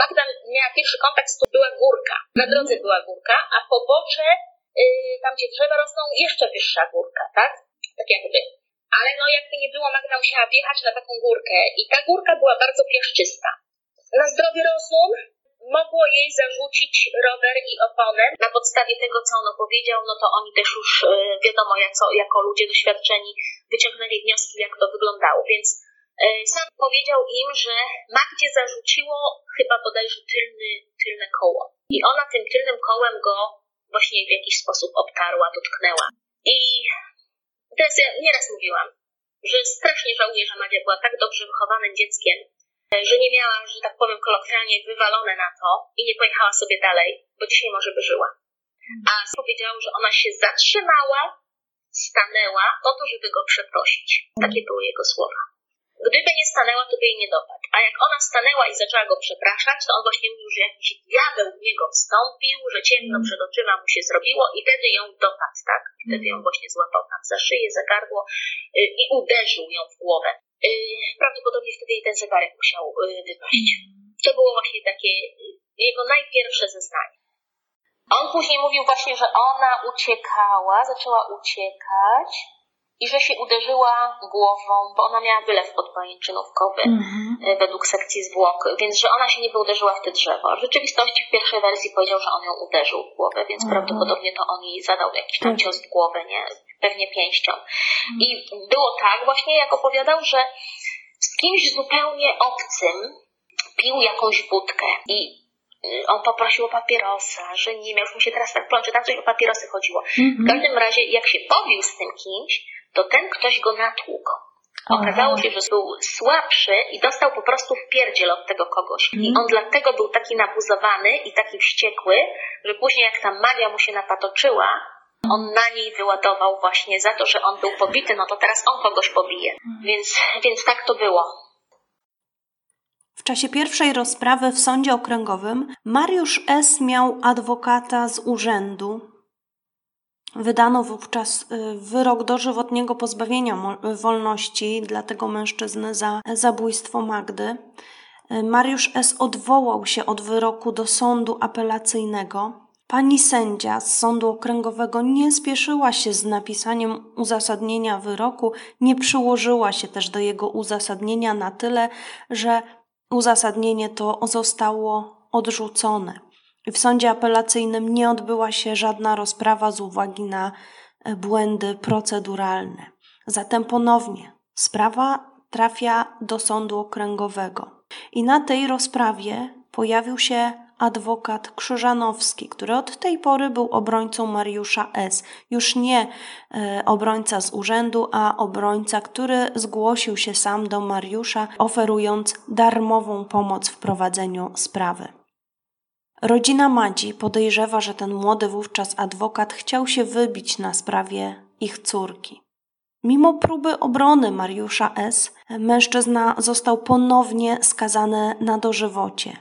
Magda miała pierwszy kontakt, to była górka. Na mhm. drodze była górka, a pobocze, yy, tam gdzie drzewa rosną, jeszcze wyższa górka, tak? Tak jakby ale no jakby nie było, Magda musiała wjechać na taką górkę i ta górka była bardzo piaszczysta. Na zdrowy rozum mogło jej zarzucić rower i oponę. Na podstawie tego, co on opowiedział, no to oni też już e, wiadomo, jako, jako ludzie doświadczeni wyciągnęli wnioski, jak to wyglądało. Więc e, sam powiedział im, że Magdzie zarzuciło chyba bodajże tylny, tylne koło. I ona tym tylnym kołem go właśnie w jakiś sposób obtarła, dotknęła. I Teraz ja nieraz mówiłam, że strasznie żałuję, że Madzia była tak dobrze wychowanym dzieckiem, że nie miała, że tak powiem kolokwialnie, wywalone na to i nie pojechała sobie dalej, bo dzisiaj może by żyła. A powiedział, że ona się zatrzymała, stanęła po to, żeby go przeprosić. Takie były jego słowa. Gdyby nie stanęła, to by jej nie dopadł. A jak ona stanęła i zaczęła go przepraszać, to on właśnie mówił, że jakiś diabeł w niego wstąpił, że ciemno przed oczyma mu się zrobiło i wtedy ją dopadł, tak? Wtedy ją właśnie złapał tam za szyję, za gardło yy, i uderzył ją w głowę. Yy, prawdopodobnie wtedy jej ten zegarek musiał yy, wypaść. To było właśnie takie jego najpierwsze zeznanie. On później mówił właśnie, że ona uciekała, zaczęła uciekać i że się uderzyła głową, bo ona miała wylew podpajęczynówkowy mm-hmm. według sekcji zwłok, więc że ona się nie uderzyła w te drzewo. W rzeczywistości w pierwszej wersji powiedział, że on ją uderzył w głowę, więc prawdopodobnie to on jej zadał jakiś tam tak. cios w głowę, nie? Pewnie pięścią. Mm-hmm. I było tak właśnie, jak opowiadał, że z kimś zupełnie obcym pił jakąś wódkę i Y, on poprosił o papierosa, że nie miał, już mu się teraz tak plącze, tam coś o papierosy chodziło. Mm-hmm. W każdym razie, jak się pobił z tym kimś, to ten ktoś go natłukł. Okazało się, że był słabszy i dostał po prostu w pierdziel od tego kogoś. I mhm. on dlatego był taki nabuzowany i taki wściekły, że później jak ta magia mu się napatoczyła, on na niej wyładował właśnie za to, że on był pobity, no to teraz on kogoś pobije. Mhm. Więc, więc tak to było. W czasie pierwszej rozprawy w sądzie okręgowym Mariusz S. miał adwokata z urzędu. Wydano wówczas y, wyrok dożywotniego pozbawienia wolności dla tego mężczyzny za zabójstwo Magdy. Y, Mariusz S. odwołał się od wyroku do sądu apelacyjnego. Pani sędzia z sądu okręgowego nie spieszyła się z napisaniem uzasadnienia wyroku, nie przyłożyła się też do jego uzasadnienia na tyle, że Uzasadnienie to zostało odrzucone. W sądzie apelacyjnym nie odbyła się żadna rozprawa z uwagi na e, błędy proceduralne. Zatem ponownie sprawa trafia do sądu okręgowego. I na tej rozprawie pojawił się adwokat Krzyżanowski, który od tej pory był obrońcą Mariusza S. Już nie e, obrońca z urzędu, a obrońca, który zgłosił się sam do Mariusza, oferując darmową pomoc w prowadzeniu sprawy. Rodzina Madzi podejrzewa, że ten młody wówczas adwokat chciał się wybić na sprawie ich córki. Mimo próby obrony Mariusza S., mężczyzna został ponownie skazany na dożywocie.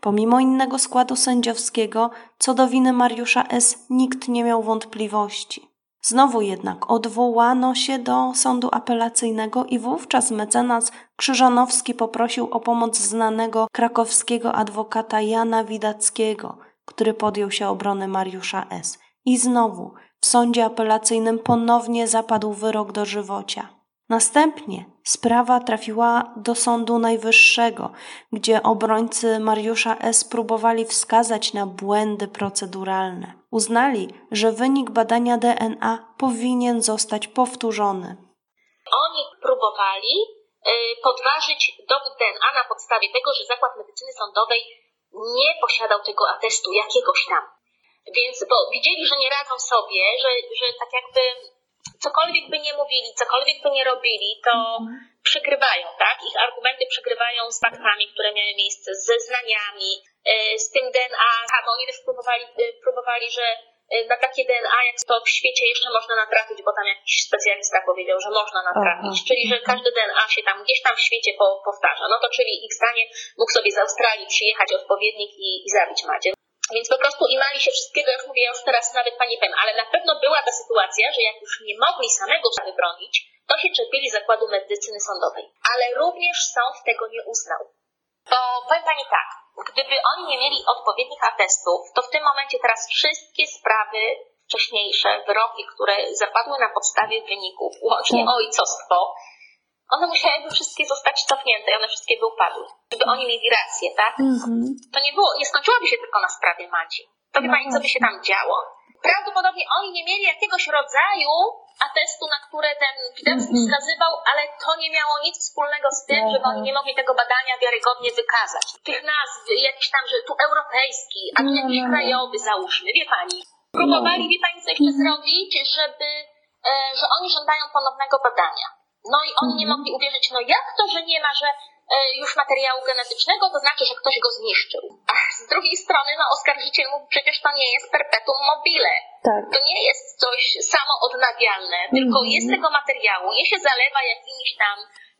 Pomimo innego składu sędziowskiego, co do winy Mariusza S. nikt nie miał wątpliwości. Znowu jednak odwołano się do sądu apelacyjnego i wówczas mecenas Krzyżanowski poprosił o pomoc znanego krakowskiego adwokata Jana Widackiego, który podjął się obrony Mariusza S. I znowu w sądzie apelacyjnym ponownie zapadł wyrok dożywocia. Następnie sprawa trafiła do Sądu Najwyższego, gdzie obrońcy Mariusza S. próbowali wskazać na błędy proceduralne. Uznali, że wynik badania DNA powinien zostać powtórzony. Oni próbowali y, podważyć dowód DNA na podstawie tego, że Zakład Medycyny Sądowej nie posiadał tego atestu jakiegoś tam. Więc, bo widzieli, że nie radzą sobie, że, że tak jakby cokolwiek by nie mówili, cokolwiek by nie robili, to mhm. przegrywają, tak? Ich argumenty przegrywają z faktami, które miały miejsce, z zeznaniami, e, z tym DNA. Bo oni też próbowali, e, próbowali, że e, na takie DNA, jak to w świecie jeszcze można natrafić, bo tam jakiś specjalista powiedział, że można natrafić, Aha. czyli że każdy DNA się tam gdzieś tam w świecie powtarza. No to czyli ich zdaniem mógł sobie z Australii przyjechać odpowiednik i, i zabić Madzie. Więc po prostu imali się wszystkiego, już mówię, ja już teraz nawet pani powiem, ale na pewno była ta sytuacja, że jak już nie mogli samego sobie bronić, to się czerpili zakładu medycyny sądowej. Ale również sąd tego nie uznał. Bo powiem pani tak, gdyby oni nie mieli odpowiednich atestów, to w tym momencie teraz wszystkie sprawy wcześniejsze, wyroki, które zapadły na podstawie wyników, łącznie tak. ojcostwo, one musiałyby wszystkie zostać cofnięte i one wszystkie by upadły. Gdyby oni mieli rację, tak? Mm-hmm. To nie było, nie skończyłoby się tylko na sprawie Madzi. To wie no pani, co by się tam działo? Prawdopodobnie oni nie mieli jakiegoś rodzaju atestu, na które ten Widewski mm-hmm. wskazywał, ale to nie miało nic wspólnego z tym, mm-hmm. żeby oni nie mogli tego badania wiarygodnie wykazać. Tych nazw, jakiś tam, że tu europejski, a tu jakiś krajowy załóżmy, wie pani. Próbowali, wie pani, co jeszcze zrobić, żeby, e, że oni żądają ponownego badania. No i oni nie mhm. mogli uwierzyć, no jak to, że nie ma, że, już materiału genetycznego, to znaczy, że ktoś go zniszczył. A z drugiej strony, no oskarżyciel mówi, przecież to nie jest perpetuum mobile. Tak. To nie jest coś samoodnawialne, tylko mm -hmm. jest tego materiału, je się zalewa jakimiś tam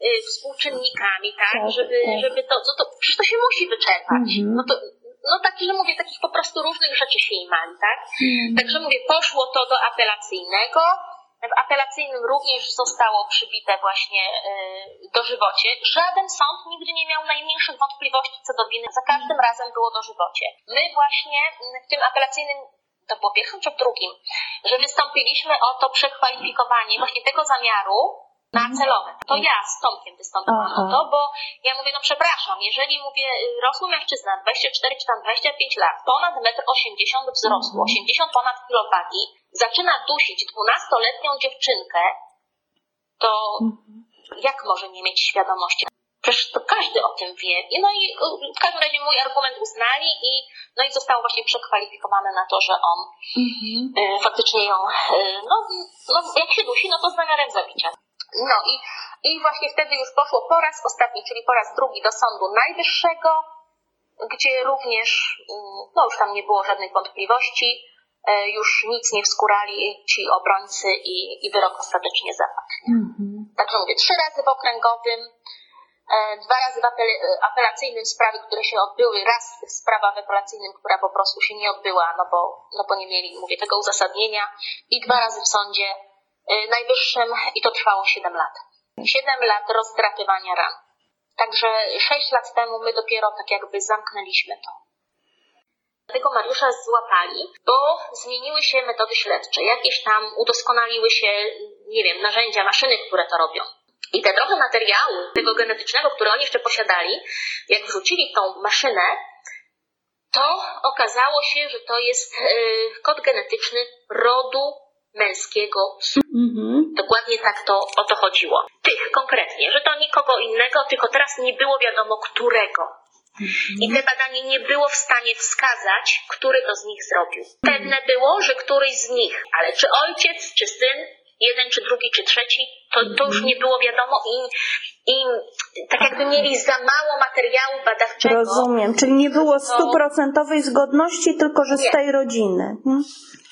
y, współczynnikami, tak, tak żeby, tak. żeby to, to, to, przecież to się musi wyczerpać. Mm -hmm. No to, no taki, że mówię, takich po prostu różnych rzeczy się imali, tak? Mm. Także mówię, poszło to do apelacyjnego, w apelacyjnym również zostało przybite właśnie yy, dożywocie. Żaden sąd nigdy nie miał najmniejszych wątpliwości co do winy. Za każdym razem było dożywocie. My właśnie w tym apelacyjnym to było pierwszym czy drugim, że wystąpiliśmy o to przekwalifikowanie właśnie tego zamiaru na mhm. celowe. To ja z Tomkiem wystąpiłam o to, bo ja mówię, no przepraszam, jeżeli mówię, y, rosły mężczyzna 24 czy tam 25 lat, ponad 1,80 m wzrostu, 80 mhm. ponad kilowagi, zaczyna dusić 12-letnią dziewczynkę, to mhm. jak może nie mieć świadomości? Przecież to każdy o tym wie. No i y, w każdym razie mój argument uznali i, no i zostało właśnie przekwalifikowane na to, że on y, faktycznie ją, y, no, no jak się dusi, no to z zamiarem zabicia. No i, i właśnie wtedy już poszło po raz ostatni, czyli po raz drugi do Sądu Najwyższego, gdzie również, mm, no już tam nie było żadnych wątpliwości, e, już nic nie wskurali ci obrońcy i, i wyrok ostatecznie zapadł. Mhm. Także mówię, trzy razy w okręgowym, e, dwa razy w apelacyjnym sprawy, które się odbyły, raz sprawa w apelacyjnym, która po prostu się nie odbyła, no bo, no bo nie mieli, mówię, tego uzasadnienia i dwa razy w sądzie najwyższym i to trwało 7 lat. 7 lat rozdrapywania ran. Także 6 lat temu my dopiero tak jakby zamknęliśmy to. Tego Mariusza złapali, bo zmieniły się metody śledcze. Jakieś tam udoskonaliły się, nie wiem, narzędzia, maszyny, które to robią. I te trochę materiału tego genetycznego, które oni jeszcze posiadali, jak wrzucili tą maszynę, to okazało się, że to jest yy, kod genetyczny rodu męskiego mhm. Dokładnie tak to o to chodziło. Tych konkretnie, że to nikogo innego, tylko teraz nie było wiadomo którego. Mhm. I te badanie nie było w stanie wskazać, który to z nich zrobił. Pewne było, że któryś z nich, ale czy ojciec, czy syn, jeden, czy drugi, czy trzeci, to, to już nie było wiadomo i, i tak jakby mieli za mało materiału badawczego. Rozumiem, czyli nie było stuprocentowej zgodności, tylko że z tej rodziny. Hmm?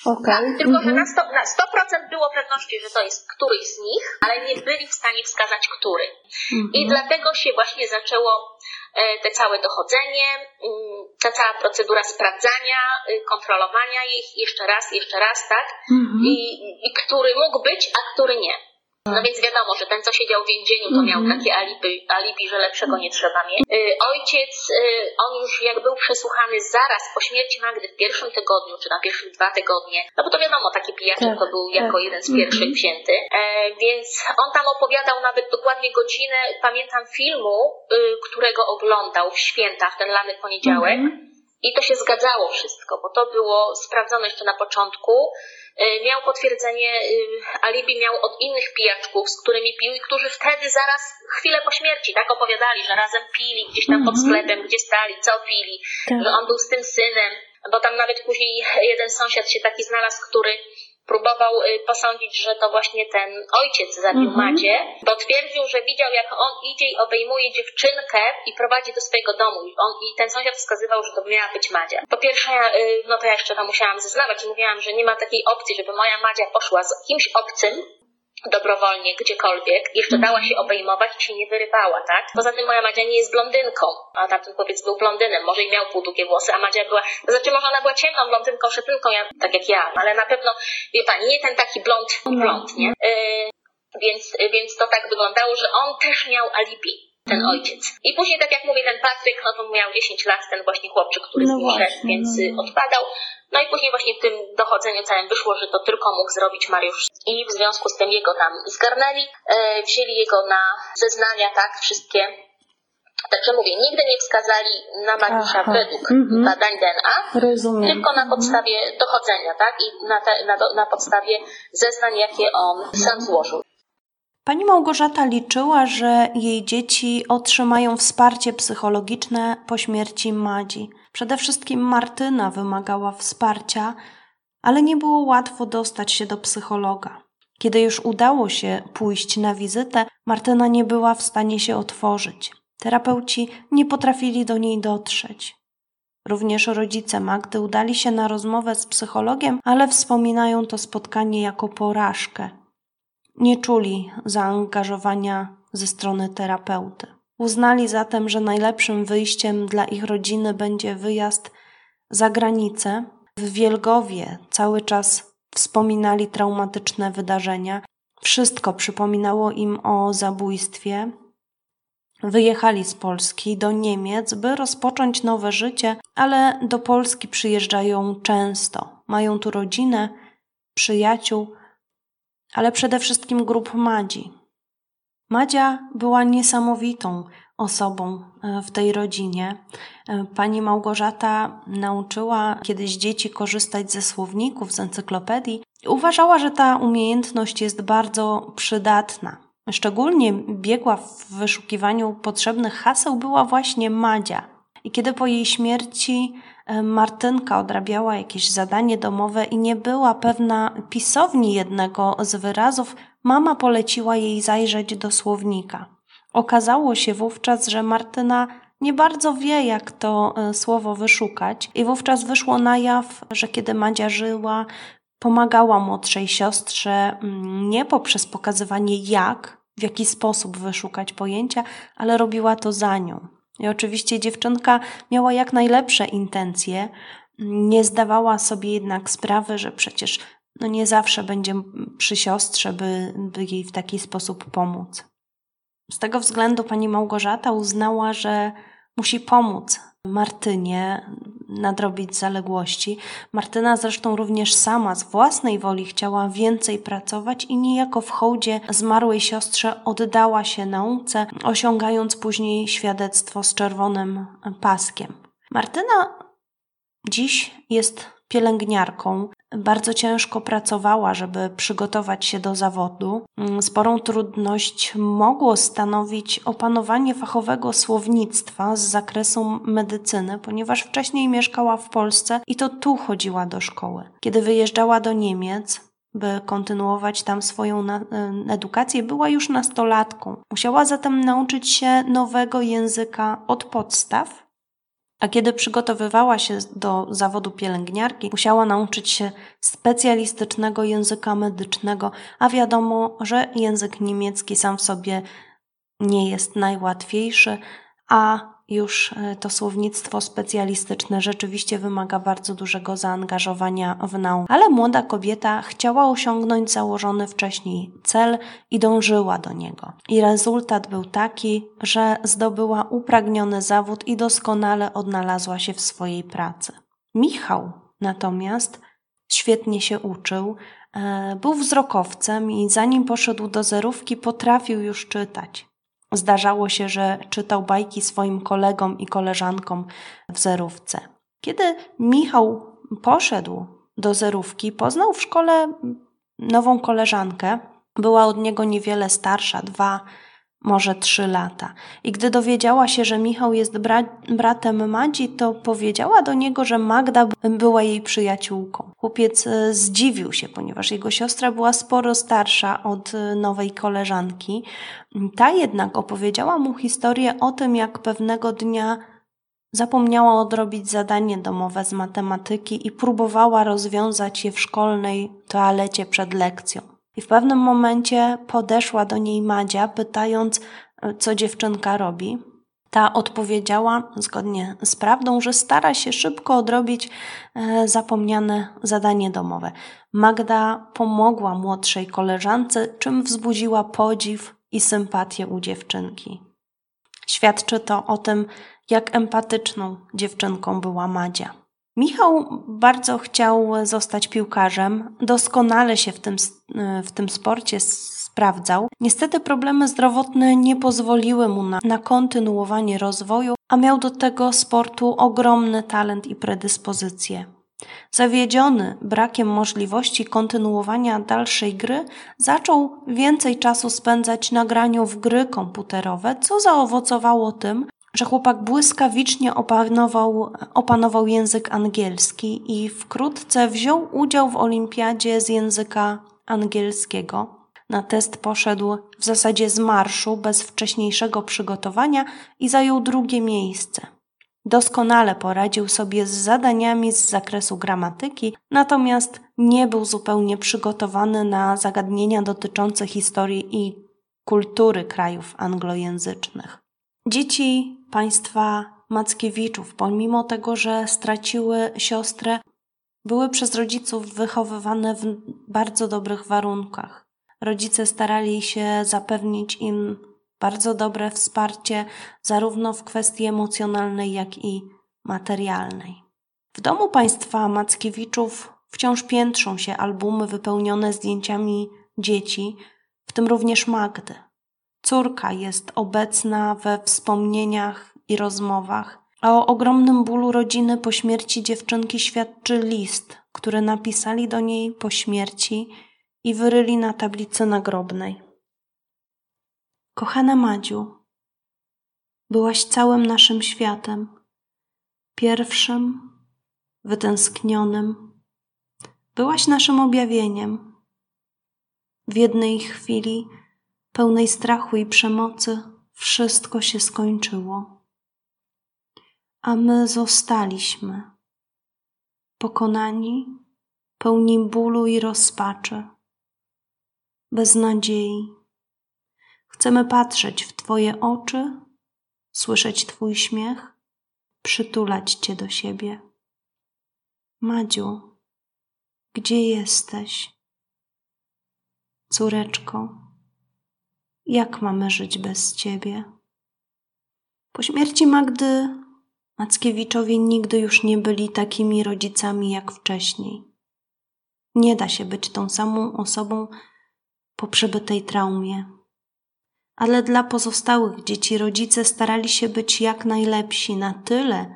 Okay. Tak, tylko że na 100%, mhm. na 100 było pewności, że to jest któryś z nich, ale nie byli w stanie wskazać, który. Mhm. I dlatego się właśnie zaczęło e, te całe dochodzenie, mm, ta cała procedura sprawdzania, y, kontrolowania ich jeszcze raz, jeszcze raz, tak? Mhm. I, I który mógł być, a który nie. No więc wiadomo, że ten, co siedział w więzieniu, to miał mhm. takie alibi, alibi, że lepszego nie trzeba mieć. Y, ojciec, y, on już jak był przesłuchany zaraz po śmierci Magdy w pierwszym tygodniu, czy na pierwszych dwa tygodnie, no bo to wiadomo, taki pijaczek tak, to był jako tak. jeden z pierwszych mhm. wzięty, e, więc on tam opowiadał nawet dokładnie godzinę, pamiętam filmu, y, którego oglądał w świętach, ten lany poniedziałek, mhm. i to się zgadzało wszystko, bo to było sprawdzone jeszcze na początku. E, miał potwierdzenie, y, alibi miał od innych pijaczków, z którymi pił i którzy wtedy zaraz, chwilę po śmierci, tak opowiadali, że razem pili gdzieś tam pod mhm. sklepem, gdzie stali, co pili, tak. że on był z tym synem, bo tam nawet później jeden sąsiad się taki znalazł, który próbował y, posądzić, że to właśnie ten ojciec zabił mhm. Madzie, bo twierdził, że widział, jak on idzie i obejmuje dziewczynkę i prowadzi do swojego domu. I, on, i ten sąsiad wskazywał, że to miała być Madzia. Po pierwsze, y, no to ja jeszcze to musiałam zeznawać i mówiłam, że nie ma takiej opcji, żeby moja Madzia poszła z kimś obcym, dobrowolnie, gdziekolwiek, jeszcze mhm. dała się obejmować i się nie wyrywała, tak? Poza tym moja Madzia nie jest blondynką, a tamten chłopiec był blondynem, może i miał półdługie włosy, a Madzia była, to znaczy może ona była ciemną blondynką, szepynką, ja, tak jak ja, ale na pewno, wie pani, nie ten taki blond, mhm. blond, nie? Yy, więc, więc to tak wyglądało, że on też miał alibi ten mhm. ojciec. I później, tak jak mówi ten Patryk, no to miał 10 lat, ten właśnie chłopczyk, który no z nim szedł, więc no. Y, odpadał. No i później właśnie w tym dochodzeniu całym wyszło, że to tylko mógł zrobić Mariusz. I w związku z tym jego tam zgarnęli, e, wzięli jego na zeznania, tak, wszystkie. Także mówię, nigdy nie wskazali na Mariusza Aha. według mhm. badań DNA, Rozumiem. tylko na podstawie dochodzenia, tak, i na, te, na, na podstawie zeznań, jakie on sam złożył. Pani Małgorzata liczyła, że jej dzieci otrzymają wsparcie psychologiczne po śmierci Madzi. Przede wszystkim Martyna wymagała wsparcia, ale nie było łatwo dostać się do psychologa. Kiedy już udało się pójść na wizytę, Martyna nie była w stanie się otworzyć. Terapeuci nie potrafili do niej dotrzeć. Również rodzice Magdy udali się na rozmowę z psychologiem, ale wspominają to spotkanie jako porażkę. Nie czuli zaangażowania ze strony terapeuty. Uznali zatem, że najlepszym wyjściem dla ich rodziny będzie wyjazd za granicę. W Wielgowie cały czas wspominali traumatyczne wydarzenia. Wszystko przypominało im o zabójstwie. Wyjechali z Polski do Niemiec, by rozpocząć nowe życie, ale do Polski przyjeżdżają często. Mają tu rodzinę, przyjaciół, ale przede wszystkim grup Madzi. Madzia była niesamowitą osobą e, w tej rodzinie. E, pani Małgorzata nauczyła kiedyś dzieci korzystać ze słowników, z encyklopedii. Uważała, że ta umiejętność jest bardzo przydatna. Szczególnie biegła w wyszukiwaniu potrzebnych haseł była właśnie Madzia. I kiedy po jej śmierci Martynka odrabiała jakieś zadanie domowe i nie była pewna pisowni jednego z wyrazów, mama poleciła jej zajrzeć do słownika. Okazało się wówczas, że Martyna nie bardzo wie, jak to e, słowo wyszukać, i wówczas wyszło na jaw, że kiedy Madzia żyła, pomagała młodszej siostrze mm, nie poprzez pokazywanie jak, w jaki sposób wyszukać pojęcia, ale robiła to za nią. I oczywiście dziewczynka miała jak najlepsze intencje, nie zdawała sobie jednak sprawy, że przecież no nie zawsze będzie przy siostrze, by, by jej w taki sposób pomóc. Z tego względu pani Małgorzata uznała, że musi pomóc Martynie nadrobić zaległości. Martyna zresztą również sama z własnej woli chciała więcej pracować i niejako w hołdzie zmarłej siostrze oddała się nauce, osiągając później świadectwo z czerwonym paskiem. Martyna dziś jest pielęgniarką. Bardzo ciężko pracowała, żeby przygotować się do zawodu. Mm, sporą trudność mogło stanowić opanowanie fachowego słownictwa z zakresu medycyny, ponieważ wcześniej mieszkała w Polsce i to tu chodziła do szkoły. Kiedy wyjeżdżała do Niemiec, by kontynuować tam swoją e, edukację, była już nastolatką. Musiała zatem nauczyć się nowego języka od podstaw, a kiedy przygotowywała się do zawodu pielęgniarki, musiała nauczyć się specjalistycznego języka medycznego, a wiadomo, że język niemiecki sam w sobie nie jest najłatwiejszy, a już e, to słownictwo specjalistyczne rzeczywiście wymaga bardzo dużego zaangażowania w naukę. Ale młoda kobieta chciała osiągnąć założony wcześniej cel i dążyła do niego. I rezultat był taki, że zdobyła upragniony zawód i doskonale odnalazła się w swojej pracy. Michał natomiast świetnie się uczył, e, był wzrokowcem i zanim poszedł do zerówki, potrafił już czytać. Zdarzało się, że czytał bajki swoim kolegom i koleżankom w zerówce. Kiedy Michał poszedł do zerówki, poznał w szkole nową koleżankę. Była od niego niewiele starsza, dwa może trzy lata. I gdy dowiedziała się, że Michał jest bra bratem Madzi, to powiedziała do niego, że Magda była jej przyjaciółką. Chłopiec e, zdziwił się, ponieważ jego siostra była sporo starsza od e, nowej koleżanki. Ta jednak opowiedziała mu historię o tym, jak pewnego dnia zapomniała odrobić zadanie domowe z matematyki i próbowała rozwiązać je w szkolnej toalecie przed lekcją. I w pewnym momencie podeszła do niej Madzia, pytając, co dziewczynka robi. Ta odpowiedziała, zgodnie z prawdą, że stara się szybko odrobić e, zapomniane zadanie domowe. Magda pomogła młodszej koleżance, czym wzbudziła podziw i sympatię u dziewczynki. Świadczy to o tym, jak empatyczną dziewczynką była Madzia. Michał bardzo chciał zostać piłkarzem, doskonale się w tym, w tym sporcie sprawdzał. Niestety problemy zdrowotne nie pozwoliły mu na, na kontynuowanie rozwoju, a miał do tego sportu ogromny talent i predyspozycje. Zawiedziony brakiem możliwości kontynuowania dalszej gry, zaczął więcej czasu spędzać na graniu w gry komputerowe, co zaowocowało tym, że chłopak błyskawicznie opanował, opanował język angielski i wkrótce wziął udział w olimpiadzie z języka angielskiego. Na test poszedł w zasadzie z marszu, bez wcześniejszego przygotowania i zajął drugie miejsce. Doskonale poradził sobie z zadaniami z zakresu gramatyki, natomiast nie był zupełnie przygotowany na zagadnienia dotyczące historii i kultury krajów anglojęzycznych. Dzieci państwa Mackiewiczów, pomimo tego, że straciły siostrę, były przez rodziców wychowywane w bardzo dobrych warunkach. Rodzice starali się zapewnić im bardzo dobre wsparcie, zarówno w kwestii emocjonalnej, jak i materialnej. W domu państwa Mackiewiczów wciąż piętrzą się albumy wypełnione zdjęciami dzieci, w tym również Magdy. Córka jest obecna we wspomnieniach i rozmowach, a o ogromnym bólu rodziny po śmierci dziewczynki świadczy list, który napisali do niej po śmierci i wyryli na tablicy nagrobnej. Kochana Madziu, byłaś całym naszym światem, pierwszym, wytęsknionym. Byłaś naszym objawieniem. W jednej chwili, pełnej strachu i przemocy, wszystko się skończyło. A my zostaliśmy, pokonani, pełni bólu i rozpaczy, bez nadziei Chcemy patrzeć w Twoje oczy, słyszeć Twój śmiech, przytulać Cię do siebie. Madziu, gdzie jesteś? Córeczko, jak mamy żyć bez Ciebie? Po śmierci Magdy Mackiewiczowie nigdy już nie byli takimi rodzicami jak wcześniej. Nie da się być tą samą osobą po przebytej traumie ale dla pozostałych dzieci rodzice starali się być jak najlepsi na tyle,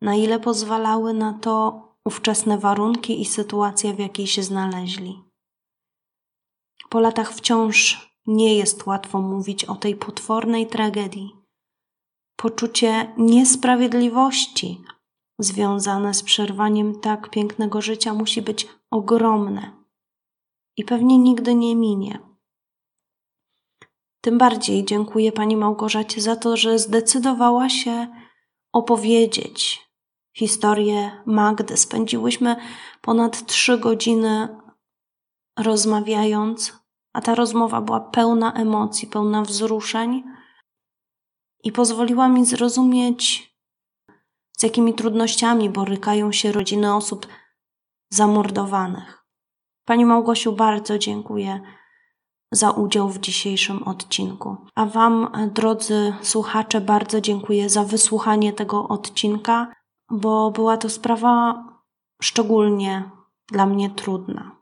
na ile pozwalały na to ówczesne warunki i sytuacja, w jakiej się znaleźli. Po latach wciąż nie jest łatwo mówić o tej potwornej tragedii. Poczucie niesprawiedliwości związane z przerwaniem tak pięknego życia musi być ogromne i pewnie nigdy nie minie. Tym bardziej dziękuję Pani Małgorzacie za to, że zdecydowała się opowiedzieć historię Magdy. Spędziłyśmy ponad trzy godziny rozmawiając, a ta rozmowa była pełna emocji, pełna wzruszeń i pozwoliła mi zrozumieć, z jakimi trudnościami borykają się rodziny osób zamordowanych. Pani Małgosiu, bardzo dziękuję za udział w dzisiejszym odcinku. A Wam, drodzy słuchacze, bardzo dziękuję za wysłuchanie tego odcinka, bo była to sprawa szczególnie dla mnie trudna.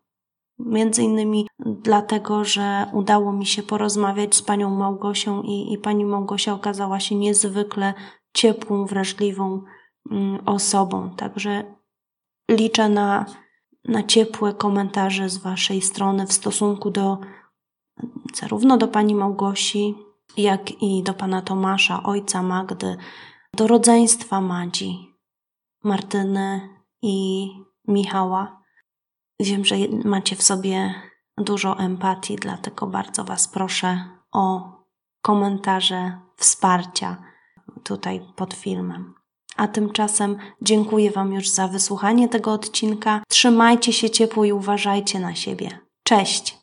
Między innymi dlatego, że udało mi się porozmawiać z panią Małgosią i, i pani Małgosia okazała się niezwykle ciepłą, wrażliwą mm, osobą. Także liczę na, na ciepłe komentarze z waszej strony w stosunku do zarówno do pani Małgosi, jak i do pana Tomasza, ojca Magdy, do rodzeństwa Madzi, Martyny i Michała. Wiem, że macie w sobie dużo empatii, dlatego bardzo Was proszę o komentarze wsparcia tutaj pod filmem. A tymczasem dziękuję Wam już za wysłuchanie tego odcinka. Trzymajcie się ciepło i uważajcie na siebie. Cześć!